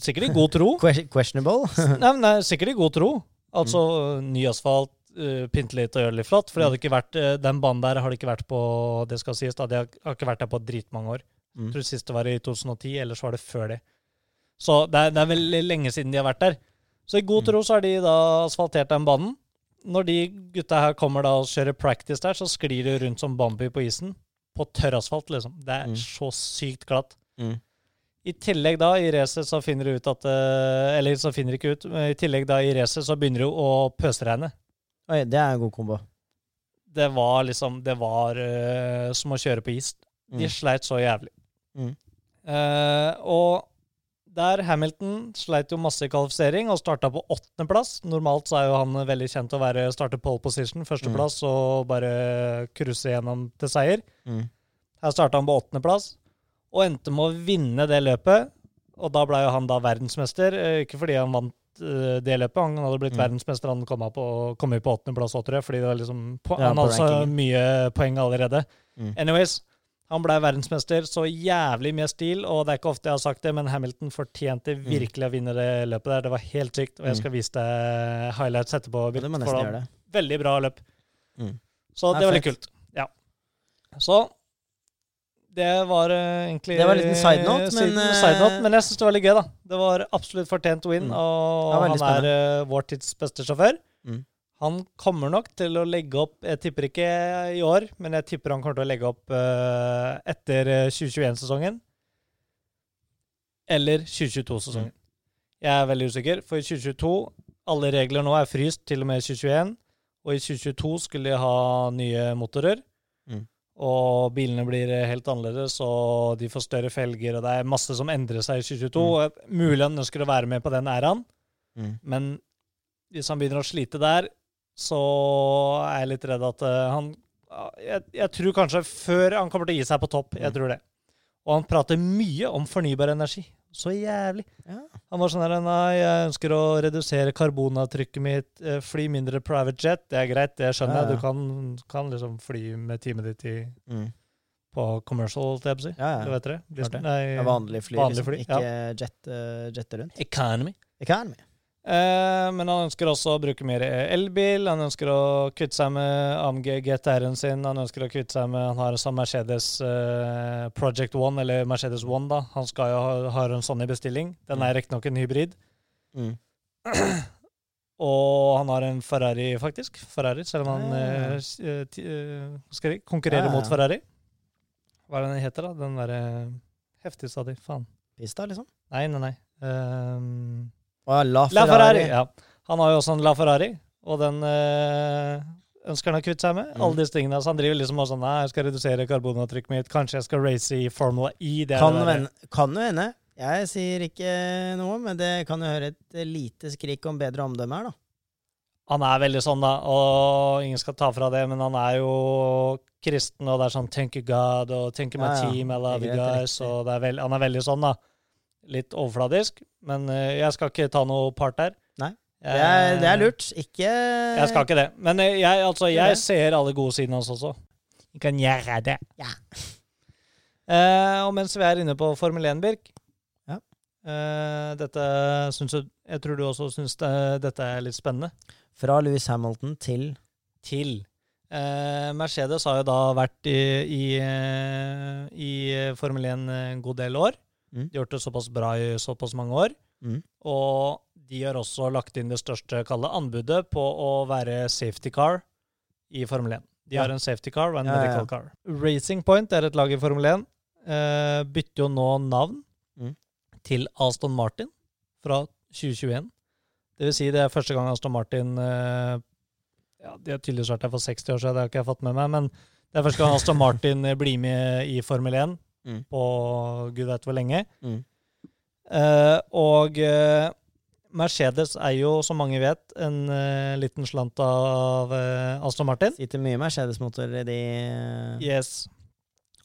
Sikkert i god tro. Que- Questionable. Nei, men nei, sikkert i god tro. Altså ny asfalt, uh, pynte litt og gjøre det litt flott. For det ikke vært, uh, den banen der har det ikke vært på det skal sies da, det har har ikke vært der på dritmange år. Mm. Jeg tror sist det var i 2010, ellers var det før det. Så det er, det er veldig lenge siden de har vært der. Så i god Mm. tro så har de da asfaltert den banen. Når de gutta her kommer da og kjører practice der, så sklir de rundt som Bambi på isen. På tørr asfalt, liksom. Det er Mm. så sykt glatt. Mm. I tillegg da, i racet så finner du ut at eh, Eller så finner du ikke ut, men i tillegg da i racet så begynner det å pøsregne. Oi, det er en god kombo. Det var liksom Det var uh, som å kjøre på is. De Mm. sleit så jævlig. Mm. Uh, og der Hamilton sleit jo masse i kvalifisering og starta på åttendeplass. Normalt så er jo han veldig kjent å være starte pole position, førsteplass, og bare cruise gjennom til seier. Mm. Her starta han på åttendeplass og endte med å vinne det løpet. Og da ble jo han da verdensmester, eh, ikke fordi han vant eh, det løpet. Han hadde blitt Mm. verdensmester, han kom på, kom på åttendeplass òg, tror jeg, fordi det var liksom Ja, han hadde så mye poeng allerede. Mm. Anyways, han ble verdensmester, så jævlig mye stil, og det er ikke ofte jeg har sagt det, men Hamilton fortjente Mm. virkelig å vinne det løpet der. Det var helt sykt, og jeg skal vise deg highlights etterpå. Ja, det må nesten gjøre det. Veldig bra løp. Mm. Så det, det var litt kult. Ja. Så det var eh, egentlig Det var en liten side note, eh, men, eh, side note, men jeg syns det var litt gøy, da. Det var absolutt fortjent win, Mm. og han spennende. er vår tids beste sjåfør. Mm. Han kommer nok til å legge opp Jeg tipper ikke i år, men jeg tipper han kommer til å legge opp uh, etter eh, 2021-sesongen. Eller 2022-sesongen. Mm. Jeg er veldig usikker, for i 2022 Alle regler nå er fryst til og med 2021, og i 2022 skulle de ha nye motorer. Og bilene blir eh, helt annerledes, og de får større felger, og det er masse som endrer seg i 2022. Mm. Mulig han ønsker å være med på den æraen, Mm. men hvis han begynner å slite der, så er jeg litt redd at eh, han jeg, jeg tror kanskje før han kommer til å gi seg på topp. Jeg Mm. tror det. Og han prater mye om fornybar energi. Så jævlig. Ja. Han var sånn her Nei, jeg ønsker å redusere karbonavtrykket mitt, eh, fly mindre private jet. Det er greit, det skjønner Ja, jeg. ja. Du kan, kan liksom fly med teamet ditt i, Mm. på commercial, holdt jeg på å si. Ja, Du vet det? Det. Nei. Vanlig fly, vanlig liksom. fly, Ikke jet, uh, jette rundt. Economy. Economy. Eh, men han ønsker også å bruke mer elbil. Han ønsker å kvitte seg med AMG GTR-en sin. Han ønsker å kvitte seg med Han har en sånn Mercedes eh, Project One, eller Mercedes One, da. Han skal jo ha, har en sånn i bestilling. Den er riktignok en hybrid. Mm. Og han har en Ferrari, faktisk. Ferrari, Selv om han Ja. eh, konkurrerer Ja, ja. mot Ferrari. Hva er det den heter, da? Den derre heftigste av de. Faen. Pista, liksom. Nei, nei, nei. Ehm, Og La La Ferrari. Ferrari. Ja. Han har jo også en La Ferrari, og den øh, ønsker han å kvitte seg med. Mm. Alle disse tingene. Så han driver liksom også sånn Nei, jeg skal redusere karbonavtrykket mitt. Kanskje jeg skal race i Formula E. Det Kan jo hende. Jeg sier ikke noe, men det kan jo høre et lite skrik om bedre omdømme her, da. Han er veldig sånn, da, og ingen skal ta fra det, men han er jo kristen, og det er sånn 'thank you God' og 'thank you my Ja, ja. team', 'I love you guys', og det er veld, han er veldig sånn, da. Litt overfladisk, men eh, jeg skal ikke ta noe part der. Nei. Det er, det er lurt. Ikke Jeg skal ikke det. Men eh, jeg, altså, jeg ser alle gode sidene hans også. Vi kan gjøre det. Ja. Eh, og mens vi er inne på Formel 1, Birk Ja. eh, Dette syns du Jeg tror du også syns det, dette er litt spennende. Fra Louis Hamilton til Til eh, Mercedes har jo da vært i, i, eh, i Formel 1 en god del år. Mm. De har gjort det såpass bra i såpass mange år. Mm. Og de har også lagt inn det største kalde anbudet på å være safety car i Formel 1. De Ja. har en safety car og en ja. medical car. Racing Point er et lag i Formel 1. Eh, bytter jo nå navn Mm. til Aston Martin fra 2021. Det vil si det er første gang Aston Martin eh, ja, De har tydeligvis vært der for 60 år siden, det har ikke jeg fått med meg. Men det er første gang Aston Martin eh, blir med i Formel 1 Mm. på gud vet hvor lenge. Mm. Uh, og uh, Mercedes er jo, som mange vet, en uh, liten slant av Aston Martin. Sitter mye Mercedes-motorer i de Yes.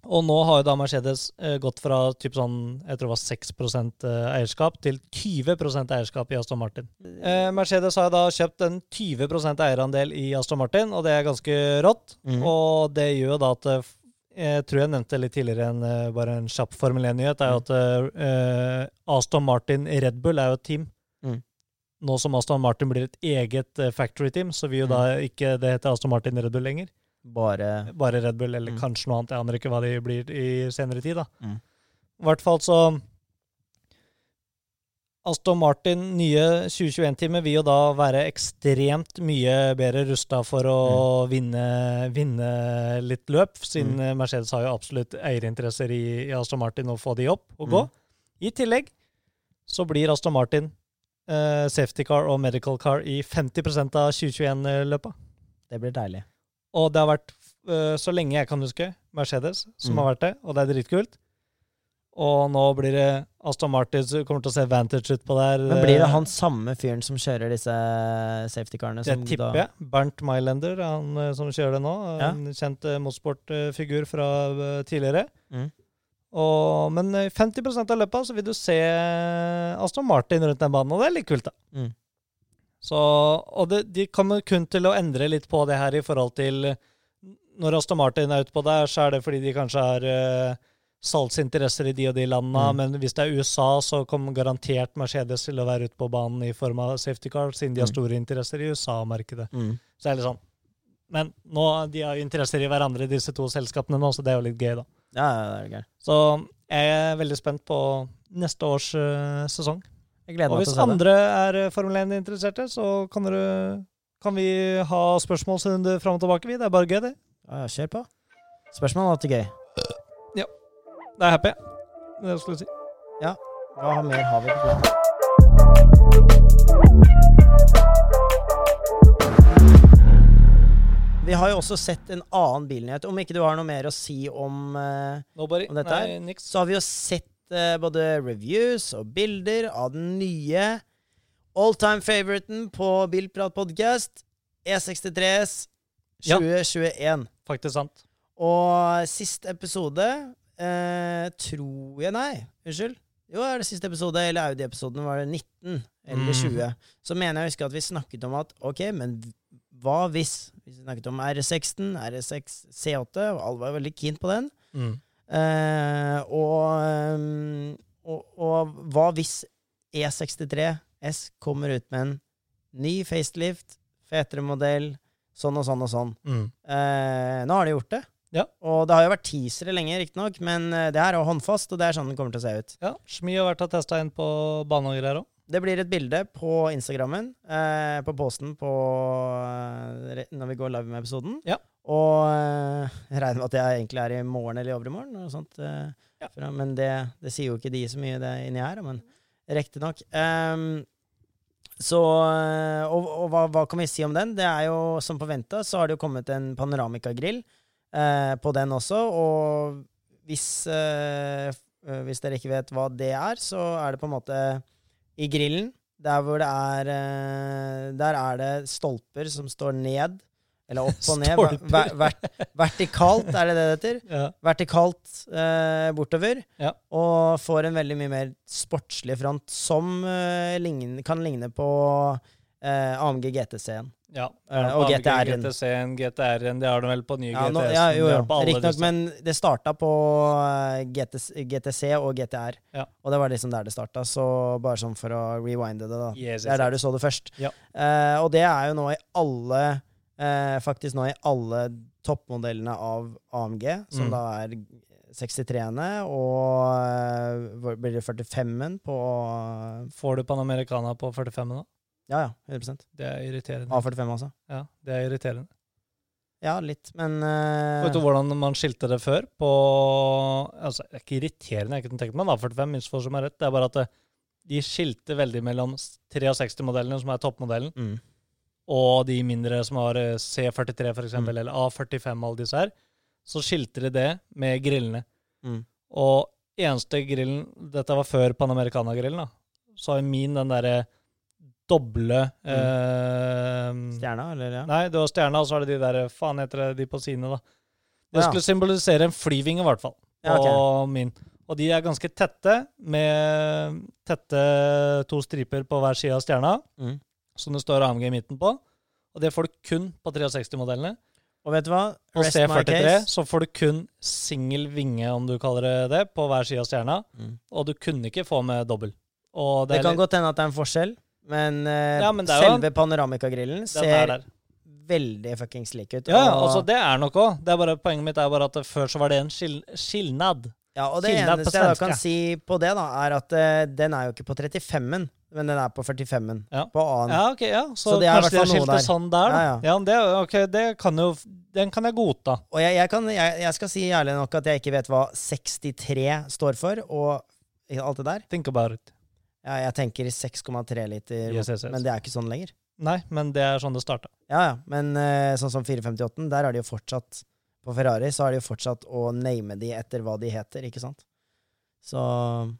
Og nå har jo da Mercedes gått fra typ sånn, jeg tror det var 6 eh, eierskap til 20% eierskap i Aston Martin. Eh, Mercedes har jo da kjøpt en 20% eierandel i Aston Martin, og det er ganske rått. Mm. Og det gjør jo da at Jeg tror jeg nevnte litt tidligere en, eh, bare en kjapp Formel 1-nyhet. er jo at uh, Aston Martin Red Bull er jo et team. Mm. Nå som Aston Martin blir et eget uh, factory-team, så vil jo da ikke det hete Aston Martin Red Bull lenger. Bare Bare Red Bull, eller Mm. kanskje noe annet. Jeg aner ikke hva de blir i senere tid. da. Mm. I hvert fall så Aston Martin, nye 2021-teamet, vil jo da være ekstremt mye bedre rusta for å vinne, vinne litt løp, siden Mm. Mercedes har jo absolutt eierinteresser i, i Aston Martin å få de opp og gå. Mm. I tillegg så blir Aston Martin eh, safety car og medical car i 50% av 2021-løpa. Det blir deilig. Og det har vært, eh, så lenge jeg kan huske, Mercedes som Mm. har vært det, og det er dritkult. Og nå blir det Aston Martin som kommer til å se vantage ut på der. Men blir det han samme fyren som kjører disse safety-karene? Det tipper jeg. Bernt er han øh, som kjører det nå. Ja. En kjent øh, motorsportfigur fra øh, tidligere. Mm. Og, men i 50% av løpet så vil du se Aston Martin rundt den banen, og det er litt kult, da. Mm. Så, og det, de kommer kun til å endre litt på det her i forhold til Når Aston Martin er ute på der, så er det fordi de kanskje har salgsinteresser i de og de landene. Mm. Men hvis det er USA, så kommer garantert Mercedes til å være ute på banen i form av safety car, siden de har Mm. store interesser i USA-markedet. Mm. Så det er litt sånn. Men nå, de har jo interesser i hverandre, disse to selskapene nå, så det er jo litt gøy, da. Ja, det er gøy. Så jeg er veldig spent på neste års uh, sesong. Jeg gleder Og meg hvis til å se det. andre er eh, Formel 1-interesserte, så kan, dere, kan vi ha spørsmålsrunde fram og tilbake. Vi. Det er bare gøy, det. Ja, ja, kjør på. Spørsmål er alltid gøy. Det er happy. Det skulle jeg si. Hva mer har vi på planen? Vi har jo også sett en annen bilnyhet. Om ikke du har noe mer å si om, uh, Nobody. Om dette Nei, så har vi jo sett uh, både reviews og bilder av den nye all-time favoriten på Bilprat podcast, E63S Ja. 2021. Faktisk sant. Og sist episode eh, tror jeg Nei, unnskyld. Jo, er det siste episode, eller Audi-episoden var det 19 eller Mhm. 20. Så mener jeg å huske at vi snakket om at ok, men hva hvis? Vi snakket om R16, R6, C8, og alle var veldig keen på den. Mm. Eh, og, ehm, og, og hva hvis E63 S kommer ut med en ny facelift, fetere modell, sånn og sånn og sånn? Mm. Eh, nå har de gjort det. Ja. Og det har jo vært teasere lenge, riktignok, men eh, det her er håndfast, og det er sånn det kommer til å se ut. Ja, Schmi har vært og testa inn på bane og greier òg. Det blir et bilde på Instagrammen, eh, på posten på, eh, når vi går live med episoden. Ja. Og eh, jeg regner med at jeg egentlig er i morgen eller i overmorgen. Noe sånt, eh, Ja. fra, men det, det sier jo ikke de så mye det inni her, men riktignok. Um, så eh, Og, og hva, hva kan vi si om den? Det er jo som forventa, så har det jo kommet en panoramikagrill eh, på den også. Og hvis, eh, eh, hvis dere ikke vet hva det er, så er det på en måte i grillen. Der hvor det er eh, Der er det stolper som står ned. Eller opp og ned. ver- ver- ver- vertikalt, er det det det heter? Ja. Vertikalt eh, bortover. Ja. Og får en veldig mye mer sportslig front, som eh, lign- kan ligne på eh, AMG GTC-en. Ja. Eh, og GTR-en. GTC-en, GTR-en, det har du vel på nye Ja, nå, GTS? ja, jo, jo. Riktignok, men det starta på eh, GTC, GTC og GTR. Ja. Og det var liksom der det starta, så bare sånn for å rewinde det, da. Yes, Det er der du så det først. Ja. Uh, og det er jo nå i alle uh, Faktisk nå i alle toppmodellene av AMG, som Mm. da er 63-ene, og uh, blir det 45-en på Får du Panamericana på 45 da? Ja, ja. 100% Det er irriterende. A45, altså. Ja, det er irriterende. Ja, litt, men uh... Vet du hvordan man skilte det før? På Altså, det er ikke irriterende, jeg kunne tenkt meg en A45, misforstå meg rett. Det er bare at det, de skilte veldig mellom 63-modellene, som er toppmodellen, mm. og de mindre som har eh, C43 for eksempel, Mm. eller A45, alle disse her. Så skilte de det med grillene. Mm. Og eneste grillen Dette var før Panamericana-grillen, da. Så har min den derre doble eh, Stjerna, eller? Ja. Nei, det var stjerna, og så er det de der Faen heter det, de på sidene, da. Det Ja. skulle symbolisere en flyving, i hvert fall. På Ja, min. Og de er ganske tette, med tette to striper på hver side av stjerna, Mm. som det står AMG i midten på. Og det får du kun på 63-modellene. Og vet du hva? På Rest my C43 så får du kun singel vinge, om du kaller det det, på hver side av stjerna. Mm. Og du kunne ikke få med dobbel. Det, det, kan litt- godt hende at det er en forskjell, men, uh, Ja, men selve panoramikagrillen er ser veldig fuckings lik ut. Ja, og, altså det er nok òg. Poenget mitt er bare at før så var det en skil skilnad. ja, og det skilnad eneste jeg da kan si på det, da, er at uh, den er jo ikke på 35-en, men den er på 45-en. Ja. På A-en. Ja, ok, ja. Så, Så det kanskje de har skilt det sånn der, da. Ja, Ja, det, ok, det kan jo Den kan jeg godta. Og jeg, jeg, kan, jeg, jeg skal si ærlig nok at jeg ikke vet hva 63 står for, og alt det der. Think about it. Ja, jeg tenker 6,3 liter, yes. men det er ikke sånn lenger. Nei, men det er sånn det starta. Ja, ja, men eh, sånn som 458, der er det jo fortsatt På Ferrari så er det jo fortsatt å name de etter hva de heter, ikke sant? Så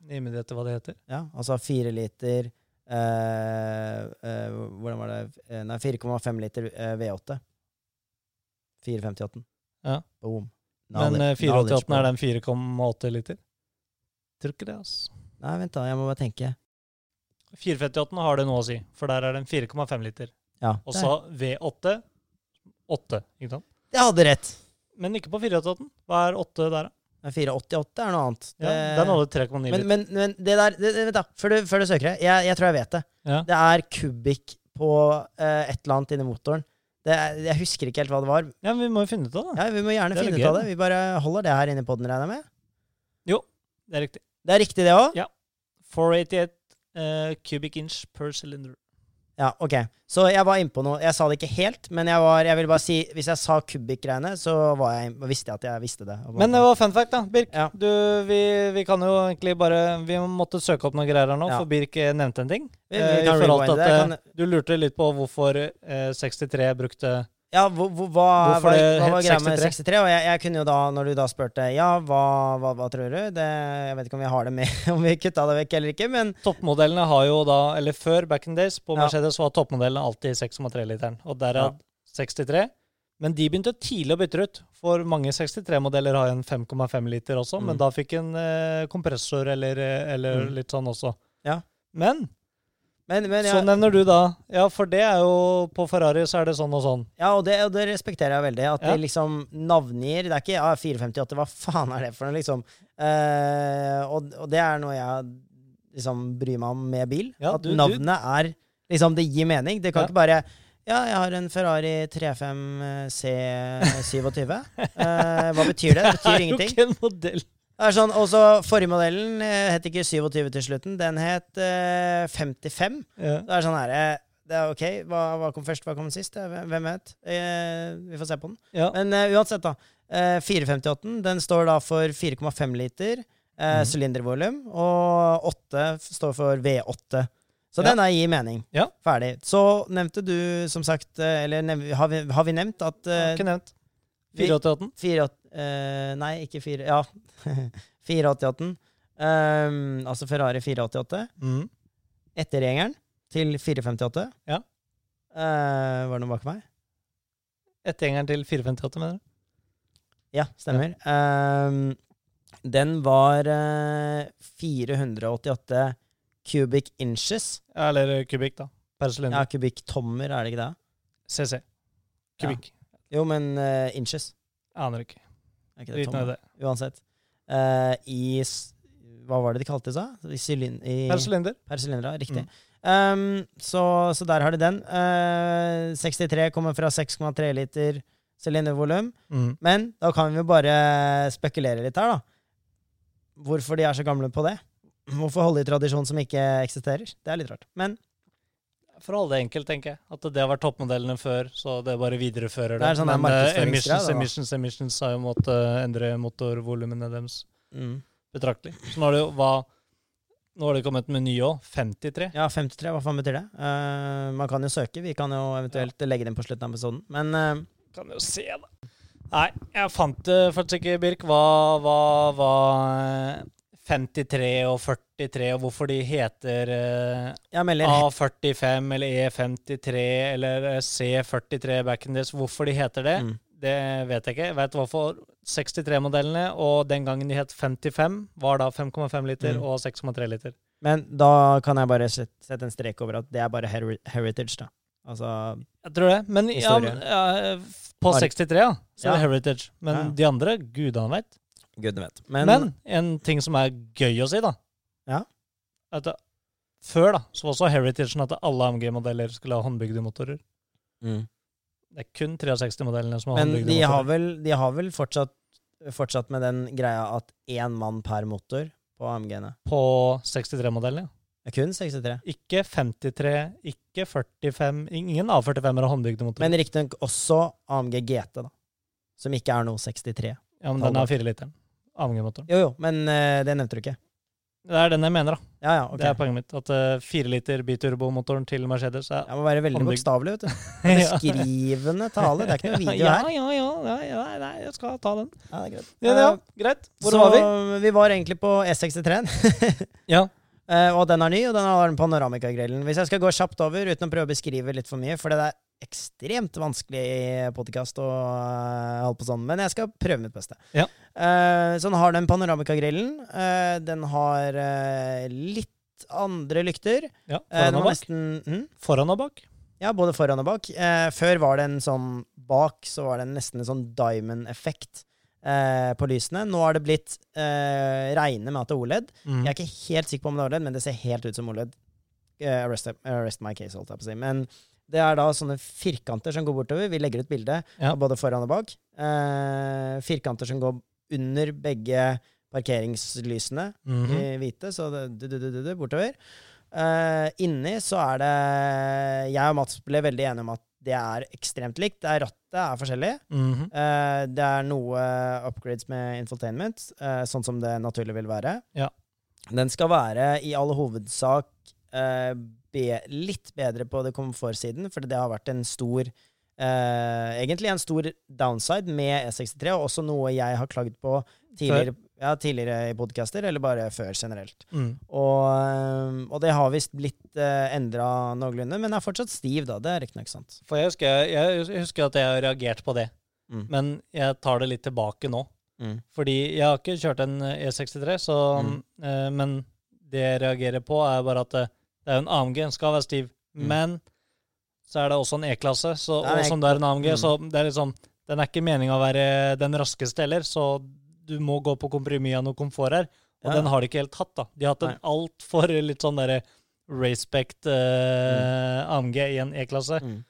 Name de etter hva de heter. ja, altså fire liter eh, eh, Hvordan var det? Eh, Nei, 4,5 liter eh, V8. 458. Ja. Boom. Men Knowledge- eh, 488 er den 4,8 liter. Tror ikke det, altså. Nei, vent da, jeg må bare tenke. 458 har det noe å si, for der er det en 4,5 liter. Ja, Og så V8 8, ikke sant? Jeg hadde rett. Men ikke på 488. Hva er 8 der, da? Men 488 er noe annet. Ja, Det- Den hadde 3,9 liter. men, men det der det, det- Vent, da. Før du, før du søker det. Jeg, jeg tror jeg vet det. Ja. Det er kubikk på uh, et eller annet inni motoren. Det jeg husker ikke helt hva det var. ja, men vi må jo finne ut av det. Ja, Vi må gjerne er finne ut av det. Vi bare holder det her inne i poden, regner jeg med. Jo, Det er riktig. Det er riktig, det òg? Ja. 488 eh, cubic inch per cylinder. Ja, ok. Så jeg var innpå noe. Jeg sa det ikke helt, men jeg var, jeg vil bare si hvis jeg sa kubikk-greiene, så var jeg, visste jeg at jeg visste det. Men det var fun fact, da. Birk, Ja. du, vi, vi kan jo egentlig bare Vi måtte søke opp noen greier her nå, Ja. for Birk eh, nevnte en ting. Vi- vi Eh, I forhold til at eh, Kan- du lurte litt på hvorfor eh, 63 brukte Ja, hvor, hvor, hva, Hvorfor hva, hva var greia med 63? 63? Og jeg, jeg kunne jo da, når du da spurte ja, hva, hva, hva tror du? Det, jeg vet ikke om vi har det med, om vi kutta det vekk eller ikke, men Toppmodellene har jo da, eller før back in days, på Ja. Mercedes var toppmodellene alltid 6,3-literen, og derav 63. Men de begynte tidlig å bytte ut, for mange 63-modeller har en 5,5 liter også, Mm. men da fikk en eh, kompressor eller, eh, eller Mm. litt sånn også. Ja. Men Men, men så nevner du da Ja, for det er jo På Ferrari så er det sånn og sånn. ja og, det, og det respekterer jeg veldig. At Ja. de liksom navngir Det er ikke ja, 458, hva faen er det for noe, liksom? Uh, og, og det er noe jeg liksom bryr meg om med bil. Ja, at du- du- navnet er Liksom, det gir mening. Det kan ikke bare ja, jeg har en Ferrari 35 C27. Uh, hva betyr det? Det betyr ingenting. Det er jo ikke en modell. Det er sånn, også Forrige modellen eh, het ikke 27 til slutten, den het eh, 55. Ja. Det er sånn her eh, det er ok, hva, hva kom først, hva kom sist? Eh, Hvem vet? Eh, vi får se på den. Ja. Men eh, uansett, da. Eh, 458 den står da for 4,5 liter eh, Mhm. sylindervolum, og 8 står for V8. Så Ja. den er gir mening. Ja. Ferdig. Så nevnte du, som sagt, eh, eller nev har, vi, har vi nevnt at eh, Ikke nevnt. vi- 488. 4, eh, Nei, ikke 4 Ja. 488. Um, altså Ferrari 488. Mm. Ettergjengeren til 458. Ja. Uh, var det noe bak meg? Ettergjengeren til 458, mener du? Ja, stemmer. Um, den var uh, 488 cubic inches. Ja, eller kubikk, da. Per Ja, sylinder. kubikk-tommer, er det ikke det? CC. Kubikk. Jo, men uh, inches. Aner ikke. Er ikke det i det. Uansett. Uh, I Hva var det de kalte det, sa? I, sylin- i Per sylinder. Per sylinder, riktig. Mm. Um, så, så der har de den. Uh, 63 kommer fra 6,3 liter sylindervolum. Mm. Men da kan vi jo bare spekulere litt her, da. Hvorfor de er så gamle på det. Hvorfor holde i tradisjon som ikke eksisterer? Det er litt rart. Men For det enkelt, tenker jeg. At det har vært toppmodellene før, så det bare viderefører det. Det er sånn Men eh, emissions, emissions, emissions har jo måttet eh, endre motorvolumene deres mm. betraktelig. Så nå har det jo hva Nå har det kommet med nye òg. 53. Ja, 53, hva faen betyr det? Uh, man kan jo søke. Vi kan jo eventuelt legge den på slutten av episoden. Men uh, Kan jo se, da. Nei, jeg fant det faktisk ikke, Birk, hva, hva, hva 53 og 43, og hvorfor de heter eh, A45 eller E53 eller eh, C43 back in this. Hvorfor de heter det, mm. det vet jeg ikke. Jeg vet hvorfor 63-modellene, og den gangen de het 55, var da 5,5 liter Mm. og 6,3 liter. Men da kan jeg bare sette en strek over at det er bare heritage, da. Altså Jeg tror det. Men ja, ja, på 63, ja, så er det Heritage. Men Ja. de andre, gud han veit. Gudene vet. Men, Men, en ting som er gøy å si, da Ja. at det, Før da, så var også Heritagen at alle AMG-modeller skulle ha håndbygde motorer. mm. Det er kun 63-modellene som har Men håndbygde de har motorer. vel, de har vel fortsatt, fortsatt med den greia at én mann per motor på AMG-ene. På 63-modellene, ja. Kun 63. Ikke 53, ikke 45 Ingen A45-er har håndbygde motorer. Men riktignok også AMG GT, da. Som ikke er noe 63. ja, men den er fireliteren. AMG-motoren. Jo, jo, men eh, det nevnte du ikke. Det er den jeg mener, da. Ja, ja, ok. Det er poenget mitt. At uh, fire liter biturbomotoren til Mercedes er Jeg må være veldig Håndbygd. bokstavelig, vet du. Beskrivende tale. Det er ikke noe video ja, her. Ja, ja, ja, ja, nei, jeg skal ta den. Ja, det er greit. Ja, ja, Eh, greit. Hvor så var vi? vi var egentlig på E63-en. Ja. Eh, og den er ny, og den har den panoramikagrillen. Hvis jeg skal gå kjapt over, uten å prøve å beskrive litt for mye, for det er ekstremt vanskelig podkast å eh, holde på sånn, men jeg skal prøve mitt beste. Ja. Uh, så den har den panoramikagrillen. Uh, den har uh, litt andre lykter. ja Eh, foran og bak. nesten mm? Foran og bak. Ja, både foran og bak. Eh, før var det en sånn Bak så var det nesten en sånn diamond-effekt eh, på lysene. Nå har det blitt eh, Regner med at det er OLED. Mm. Jeg er ikke helt sikker på om det er OLED, men det ser helt ut som OLED. Uh, arrest, arrest my case, holdt jeg på å si. Men det er da sånne firkanter som går bortover. Vi legger ut bilde Ja. både foran og bak. Eh, firkanter som går under begge parkeringslysene Mhm. i hvite, så det du, du, du, bortover. Eh, inni så er det Jeg og Mats ble veldig enige om at det er ekstremt likt. Det er Rattet er forskjellig. Mhm. Eh, det er noe upgrades med infotainment, eh, sånn som det naturlig vil være. Ja. Den skal være i all hovedsak eh, be, litt bedre på det komfortsiden, for det har vært en stor Uh, Egentlig en stor downside med E63, og også noe jeg har klagd på tidligere, ja, tidligere i podcaster, eller bare før generelt. Mm. Og, eh, og det har visst blitt uh, endra noenlunde, men er fortsatt stiv, da. Det er riktignok sant. For jeg husker, jeg, husker at jeg har reagert på det, Mm. men jeg tar det litt tilbake nå. Mm. Fordi jeg har ikke kjørt en E63, så, eh, men det jeg reagerer på, er bare at det, er jo en AMG, den skal være stiv. Mm. Men så er det også en E-klasse, og som det er en AMG, Mm. så det er liksom Den er ikke meninga å være den raskeste heller, så du må gå på kompromiss av noe komfort her. Og Ja. den har de ikke helt hatt, da. De har hatt en altfor litt sånn derre respect eh, AMG i en E-klasse. Mm.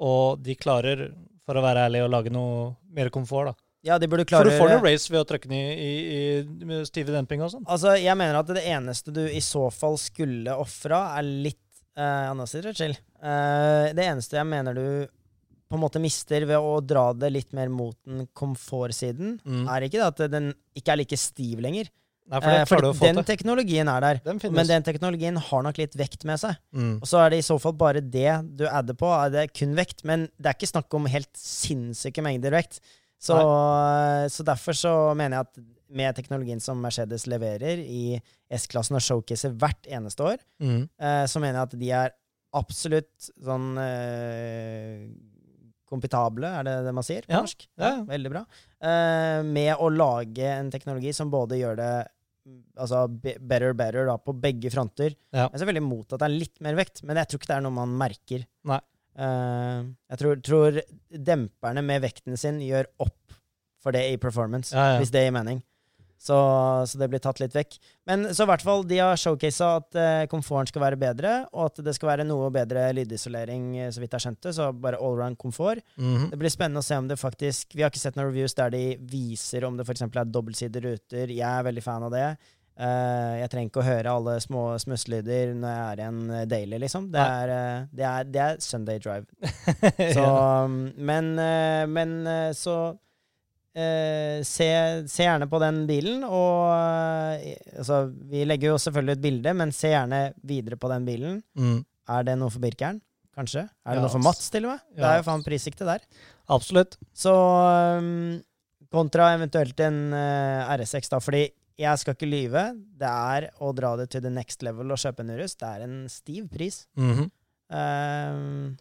Og de klarer, for å være ærlig, å lage noe mer komfort, da. Ja, de burde For klare du får noe race ved å trykke den i, i, i stive demping og sånn. Altså, jeg mener at det eneste du i så fall skulle ofra, er litt uh, Anna sitter chill. Uh, det eneste jeg mener du på en måte mister ved å dra det litt mer mot den komfortsiden, Mm. er ikke det at den ikke er like stiv lenger. Nei, for Eh, for den teknologien er der. Den. Men den teknologien har nok litt vekt med seg. mm. Og så er det i så fall bare det du adder på. Er det kun vekt, men det er ikke snakk om helt sinnssyke mengder vekt. Så, så derfor så mener jeg at med teknologien som Mercedes leverer i S-klassen og showcaser hvert eneste år, Mm. eh, så mener jeg at de er absolutt sånn eh, kompetable, er det det man sier på Ja, norsk? ja, ja. Veldig bra. Eh, med å lage en teknologi som både gjør det altså be- better better da, på begge fronter. Ja. Jeg er selvfølgelig imot at det er litt mer vekt, men jeg tror ikke det er noe man merker. Nei. Eh, jeg tror, tror demperne med vekten sin gjør opp for det i performance, Ja, ja. hvis det gir mening. Så, så det blir tatt litt vekk. Men så i hvert fall, de har showcasa at eh, komforten skal være bedre, og at det skal være noe bedre lydisolering, eh, så vidt jeg skjønte. Så bare allround komfort. Mhm. Det blir spennende å se om det faktisk Vi har ikke sett noen reviews der de viser om det f.eks. er dobbeltsidede ruter. Jeg er veldig fan av det. Eh, jeg trenger ikke å høre alle små smusselyder når jeg er i en eh, daily, liksom. Det er, eh, det er, det er Sunday drive. Så, um, men, men så eh, se, se gjerne på den bilen, og altså, Vi legger jo selvfølgelig ut bilde, men se gjerne videre på den bilen. Mm. Er det noe for Birkeren? Kanskje? Er det Ja, noe for Mats, til og med? Det er jo faen prissikte der. Absolutt. Så um, kontra eventuelt en uh, RS6, da, fordi jeg skal ikke lyve. Det er å dra det til the next level og kjøpe en Urus. Det er en stiv pris. Mhm. Um,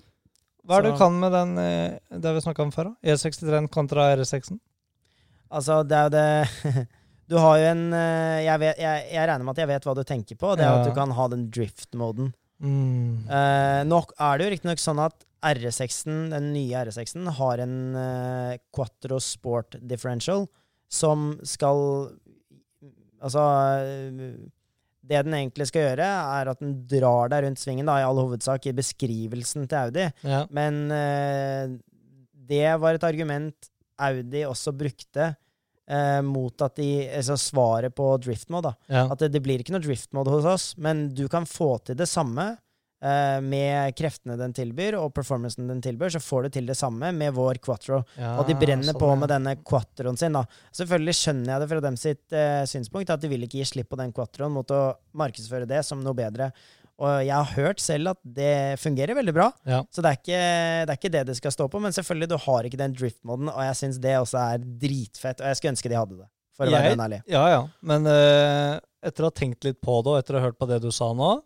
Hva er det du kan med den eh, det vi snakka om før? E63 kontra R6-en? Altså, det er jo det Du har jo en eh, jeg, vet, jeg, jeg regner med at jeg vet hva du tenker på. Det er Ja. at du kan ha den drift-moden. Mm. Uh, nå er det jo riktignok sånn at R6-en, den nye R6-en har en uh, Quattro Sport Differential som skal Altså eh, Det den egentlig skal gjøre, er at den drar deg rundt svingen, da, i all hovedsak, i beskrivelsen til Audi. Ja. Men eh, det var et argument Audi også brukte eh, mot at de Altså svaret på driftmode, da. ja. At det, det blir ikke noe drift mode hos oss, men du kan få til det samme med kreftene den tilbyr, og performancen den tilbyr, så får du til det samme med vår quattro. ja, Og de brenner sånn, på med denne quattroen sin. da. Selvfølgelig skjønner jeg det fra dem sitt eh, synspunkt, at de vil ikke gi slipp på den quattroen mot å markedsføre det som noe bedre. Og jeg har hørt selv at det fungerer veldig bra, Ja. så det er, ikke, det er ikke det det skal stå på. Men selvfølgelig, du har ikke den drift-moden, og jeg syns det også er dritfett. Og jeg skulle ønske de hadde det, for å Jeg- være ærlig. Ja, ja. Men eh, etter å ha tenkt litt på det, og etter å ha hørt på det du sa nå,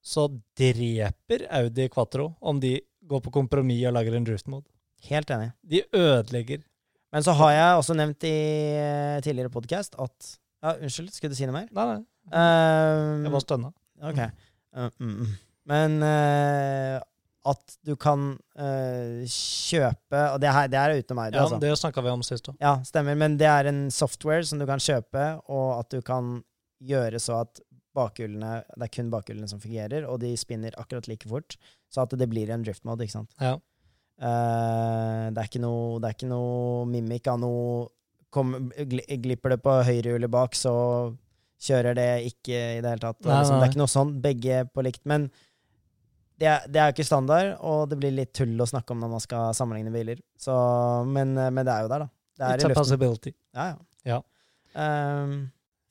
så dreper Audi Quatro om de går på kompromiss og lager en driftmode. Helt enig. De ødelegger. Men så har jeg også nevnt i eh, tidligere podkast at Ja, unnskyld, skulle du si noe mer? Nei, nei. Um, Jeg var stønna. Ok. Uh, mm, mm. Men uh, at du kan eh, kjøpe Og det, her, det er uten meg, det, Ja, altså. det snakka vi om sist òg. Ja, stemmer. Men det er en software som du kan kjøpe, og at du kan gjøre så at bakhjulene Det er kun bakhjulene som fungerer, og de spinner akkurat like fort. Så at det blir en driftmode, ikke sant. Ja. Uh, det, er ikke noe, det er ikke noe mimikk av noe kom, gli- Glipper det på høyrehjulet bak, så kjører det ikke i det hele tatt. Nei, liksom, det er ikke noe sånn, begge på likt. Men det er, det er jo ikke standard, og det blir litt tull å snakke om når man skal sammenligne biler. Så, men, men det er jo der, da. Det er It's i a luften. possibility. Ja, ja. Ja. Ehm,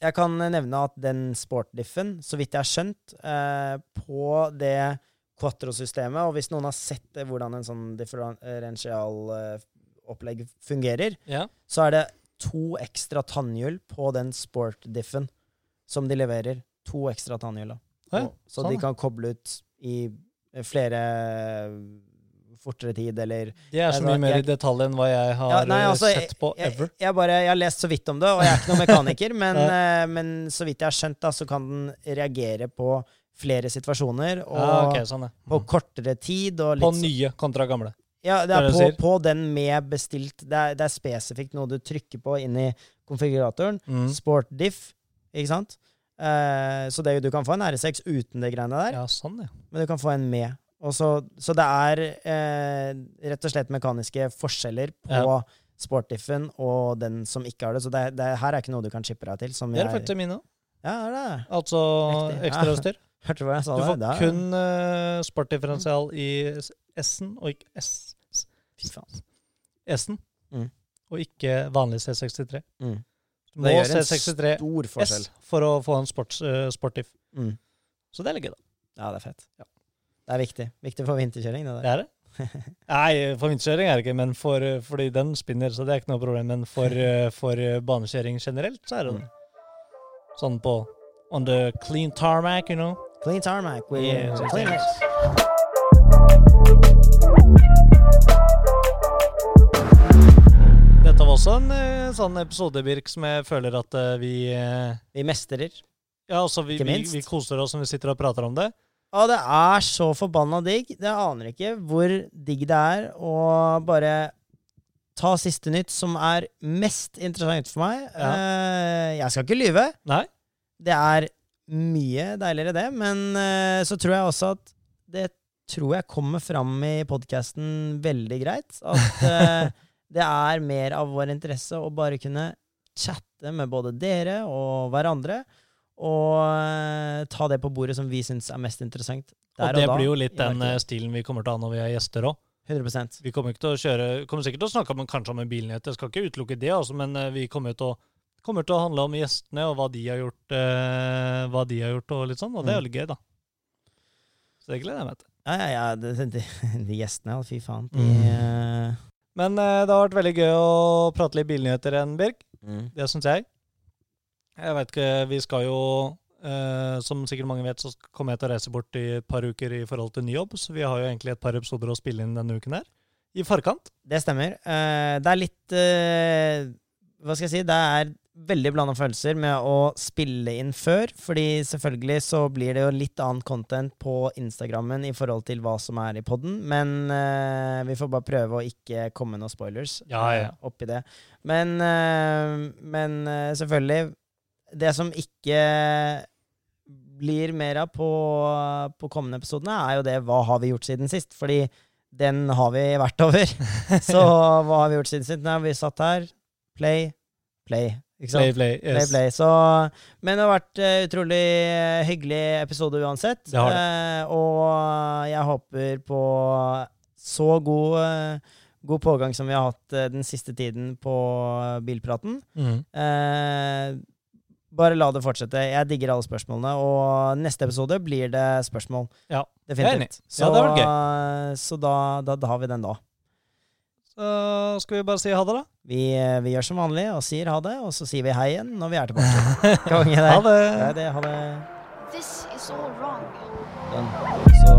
jeg kan nevne at den sportdiffen, så vidt jeg har skjønt, eh, på det Quattro-systemet, og hvis noen har sett det, hvordan en sånn differensial-opplegg fungerer, Ja. så er det to ekstra tannhjul på den sportdiffen som de leverer. To ekstra tannhjul. Ja, så sånn, de kan koble ut i flere fortere tid, eller Det er så mye mer i detalj enn hva jeg har Ja, nei, eh, altså, sett på ever. jeg, bare, jeg har lest så vidt om det, og jeg er ikke noen mekaniker, men, eh, men så vidt jeg har skjønt, da, så kan den reagere på flere situasjoner, og Ja, okay, sånn, mm. på kortere tid. Og litt, På nye kontra gamle. ja, det er på, på den med bestilt det er, det er spesifikt noe du trykker på inn i konfiguratoren. Mm. Sport diff, ikke sant? Eh, så det, du kan få en R6 uten det greiene der, Ja, sånn, ja. men du kan få en med. Så, så det er eh, rett og slett mekaniske forskjeller på Ja. Sportiffen og den som ikke har det. Så det, det her er ikke noe du kan chippe deg til. Som Det er faktisk mine. Ja, det er det. Altså ekstrautstyr. Hørte du hva jeg sa Du får Det er- kun uh, sportdifferensial i S-en, og ikke S. Fy faen. S-en, Mm. og ikke vanlig C63. Mm. Du må gjør en C63 stor forskjell. S for å få en sports, uh, sportdiff. Mm. Så det er litt gøy, da. Ja, det er fett. Det er viktig. Viktig for vinterkjøring, det Det er det. Nei, for vinterkjøring er det ikke, men for, eh, fordi den spinner, så det er ikke noe problem. Men for, eh, for eh, banekjøring generelt, så er det det. Sånn på On the clean tarmac, you know. Clean tarmac. We, Yeah, so clean it. Dette var også en sånn episode, Birk, som jeg føler at vi Vi mestrer. Ja, altså, vi, vi, vi koser oss når vi sitter og prater om det. Og det er så forbanna digg. Det aner ikke hvor digg det er å bare ta siste nytt som er mest interessant for meg. Ja. Eh, jeg skal ikke lyve. Nei? Det er mye deiligere, det. Men eh, så tror jeg også at det tror jeg kommer fram i podkasten veldig greit. At eh, det er mer av vår interesse å bare kunne chatte med både dere og hverandre. Og eh, ta det på bordet som vi syns er mest interessant. Og det blir jo litt den eh, stilen vi kommer til å ha når vi er gjester òg. 100% Vi kommer ikke til å kjøre Kommer sikkert til å snakke om kanskje om en bilnyhet, jeg skal ikke utelukke det, altså, men eh, vi kommer til å kommer til å handle om gjestene og hva de har gjort, eh, hva de har gjort og litt sånn, og det er jo litt gøy, da. Så det gleder jeg meg til. Ja, ja, ja. De, de, de gjestene, fy faen. De, Mm. Men eh, det har vært veldig gøy å prate litt bilnyheter igjen, Birk. mm. Det syns jeg. Jeg veit ikke, vi skal jo eh, Som sikkert mange vet, så kommer jeg til å reise bort i et par uker i forhold til ny jobb, så vi har jo egentlig et par episoder å spille inn denne uken her. I forkant. Det stemmer. Eh, det er litt eh, Hva skal jeg si? Det er veldig blanda følelser med å spille inn før. Fordi selvfølgelig så blir det jo litt annet content på Instagrammen i forhold til hva som er i poden. Men vi får bare prøve å ikke komme noen spoilers Ja, ja. oppi det. Men, men selvfølgelig Det som ikke blir mer av på, på kommende episodene, er jo det hva har vi gjort siden sist? Fordi den har vi vært over. Så hva har vi gjort siden sist? Nei, vi satt her. Play, play. Ikke sant? Play, play. Play, Yes. play. Så, men det har vært uh, utrolig eh, hyggelig episode uansett. Det har Eh, og jeg håper på så god, uh, god pågang som vi har hatt den siste tiden på bilpraten. Mm. Eh, bare la det fortsette. Jeg digger alle spørsmålene. Og neste episode blir det spørsmål. Ja, Definitivt. enig. Ja, det var Så, så da, da, da har vi den da. Så skal vi bare si ha det, da. Vi, vi gjør som vanlig og sier ha det, og så sier vi hei igjen når vi er tilbake. Konge der. Ha det. Ja, det, ha det. This is all wrong. Den. Så,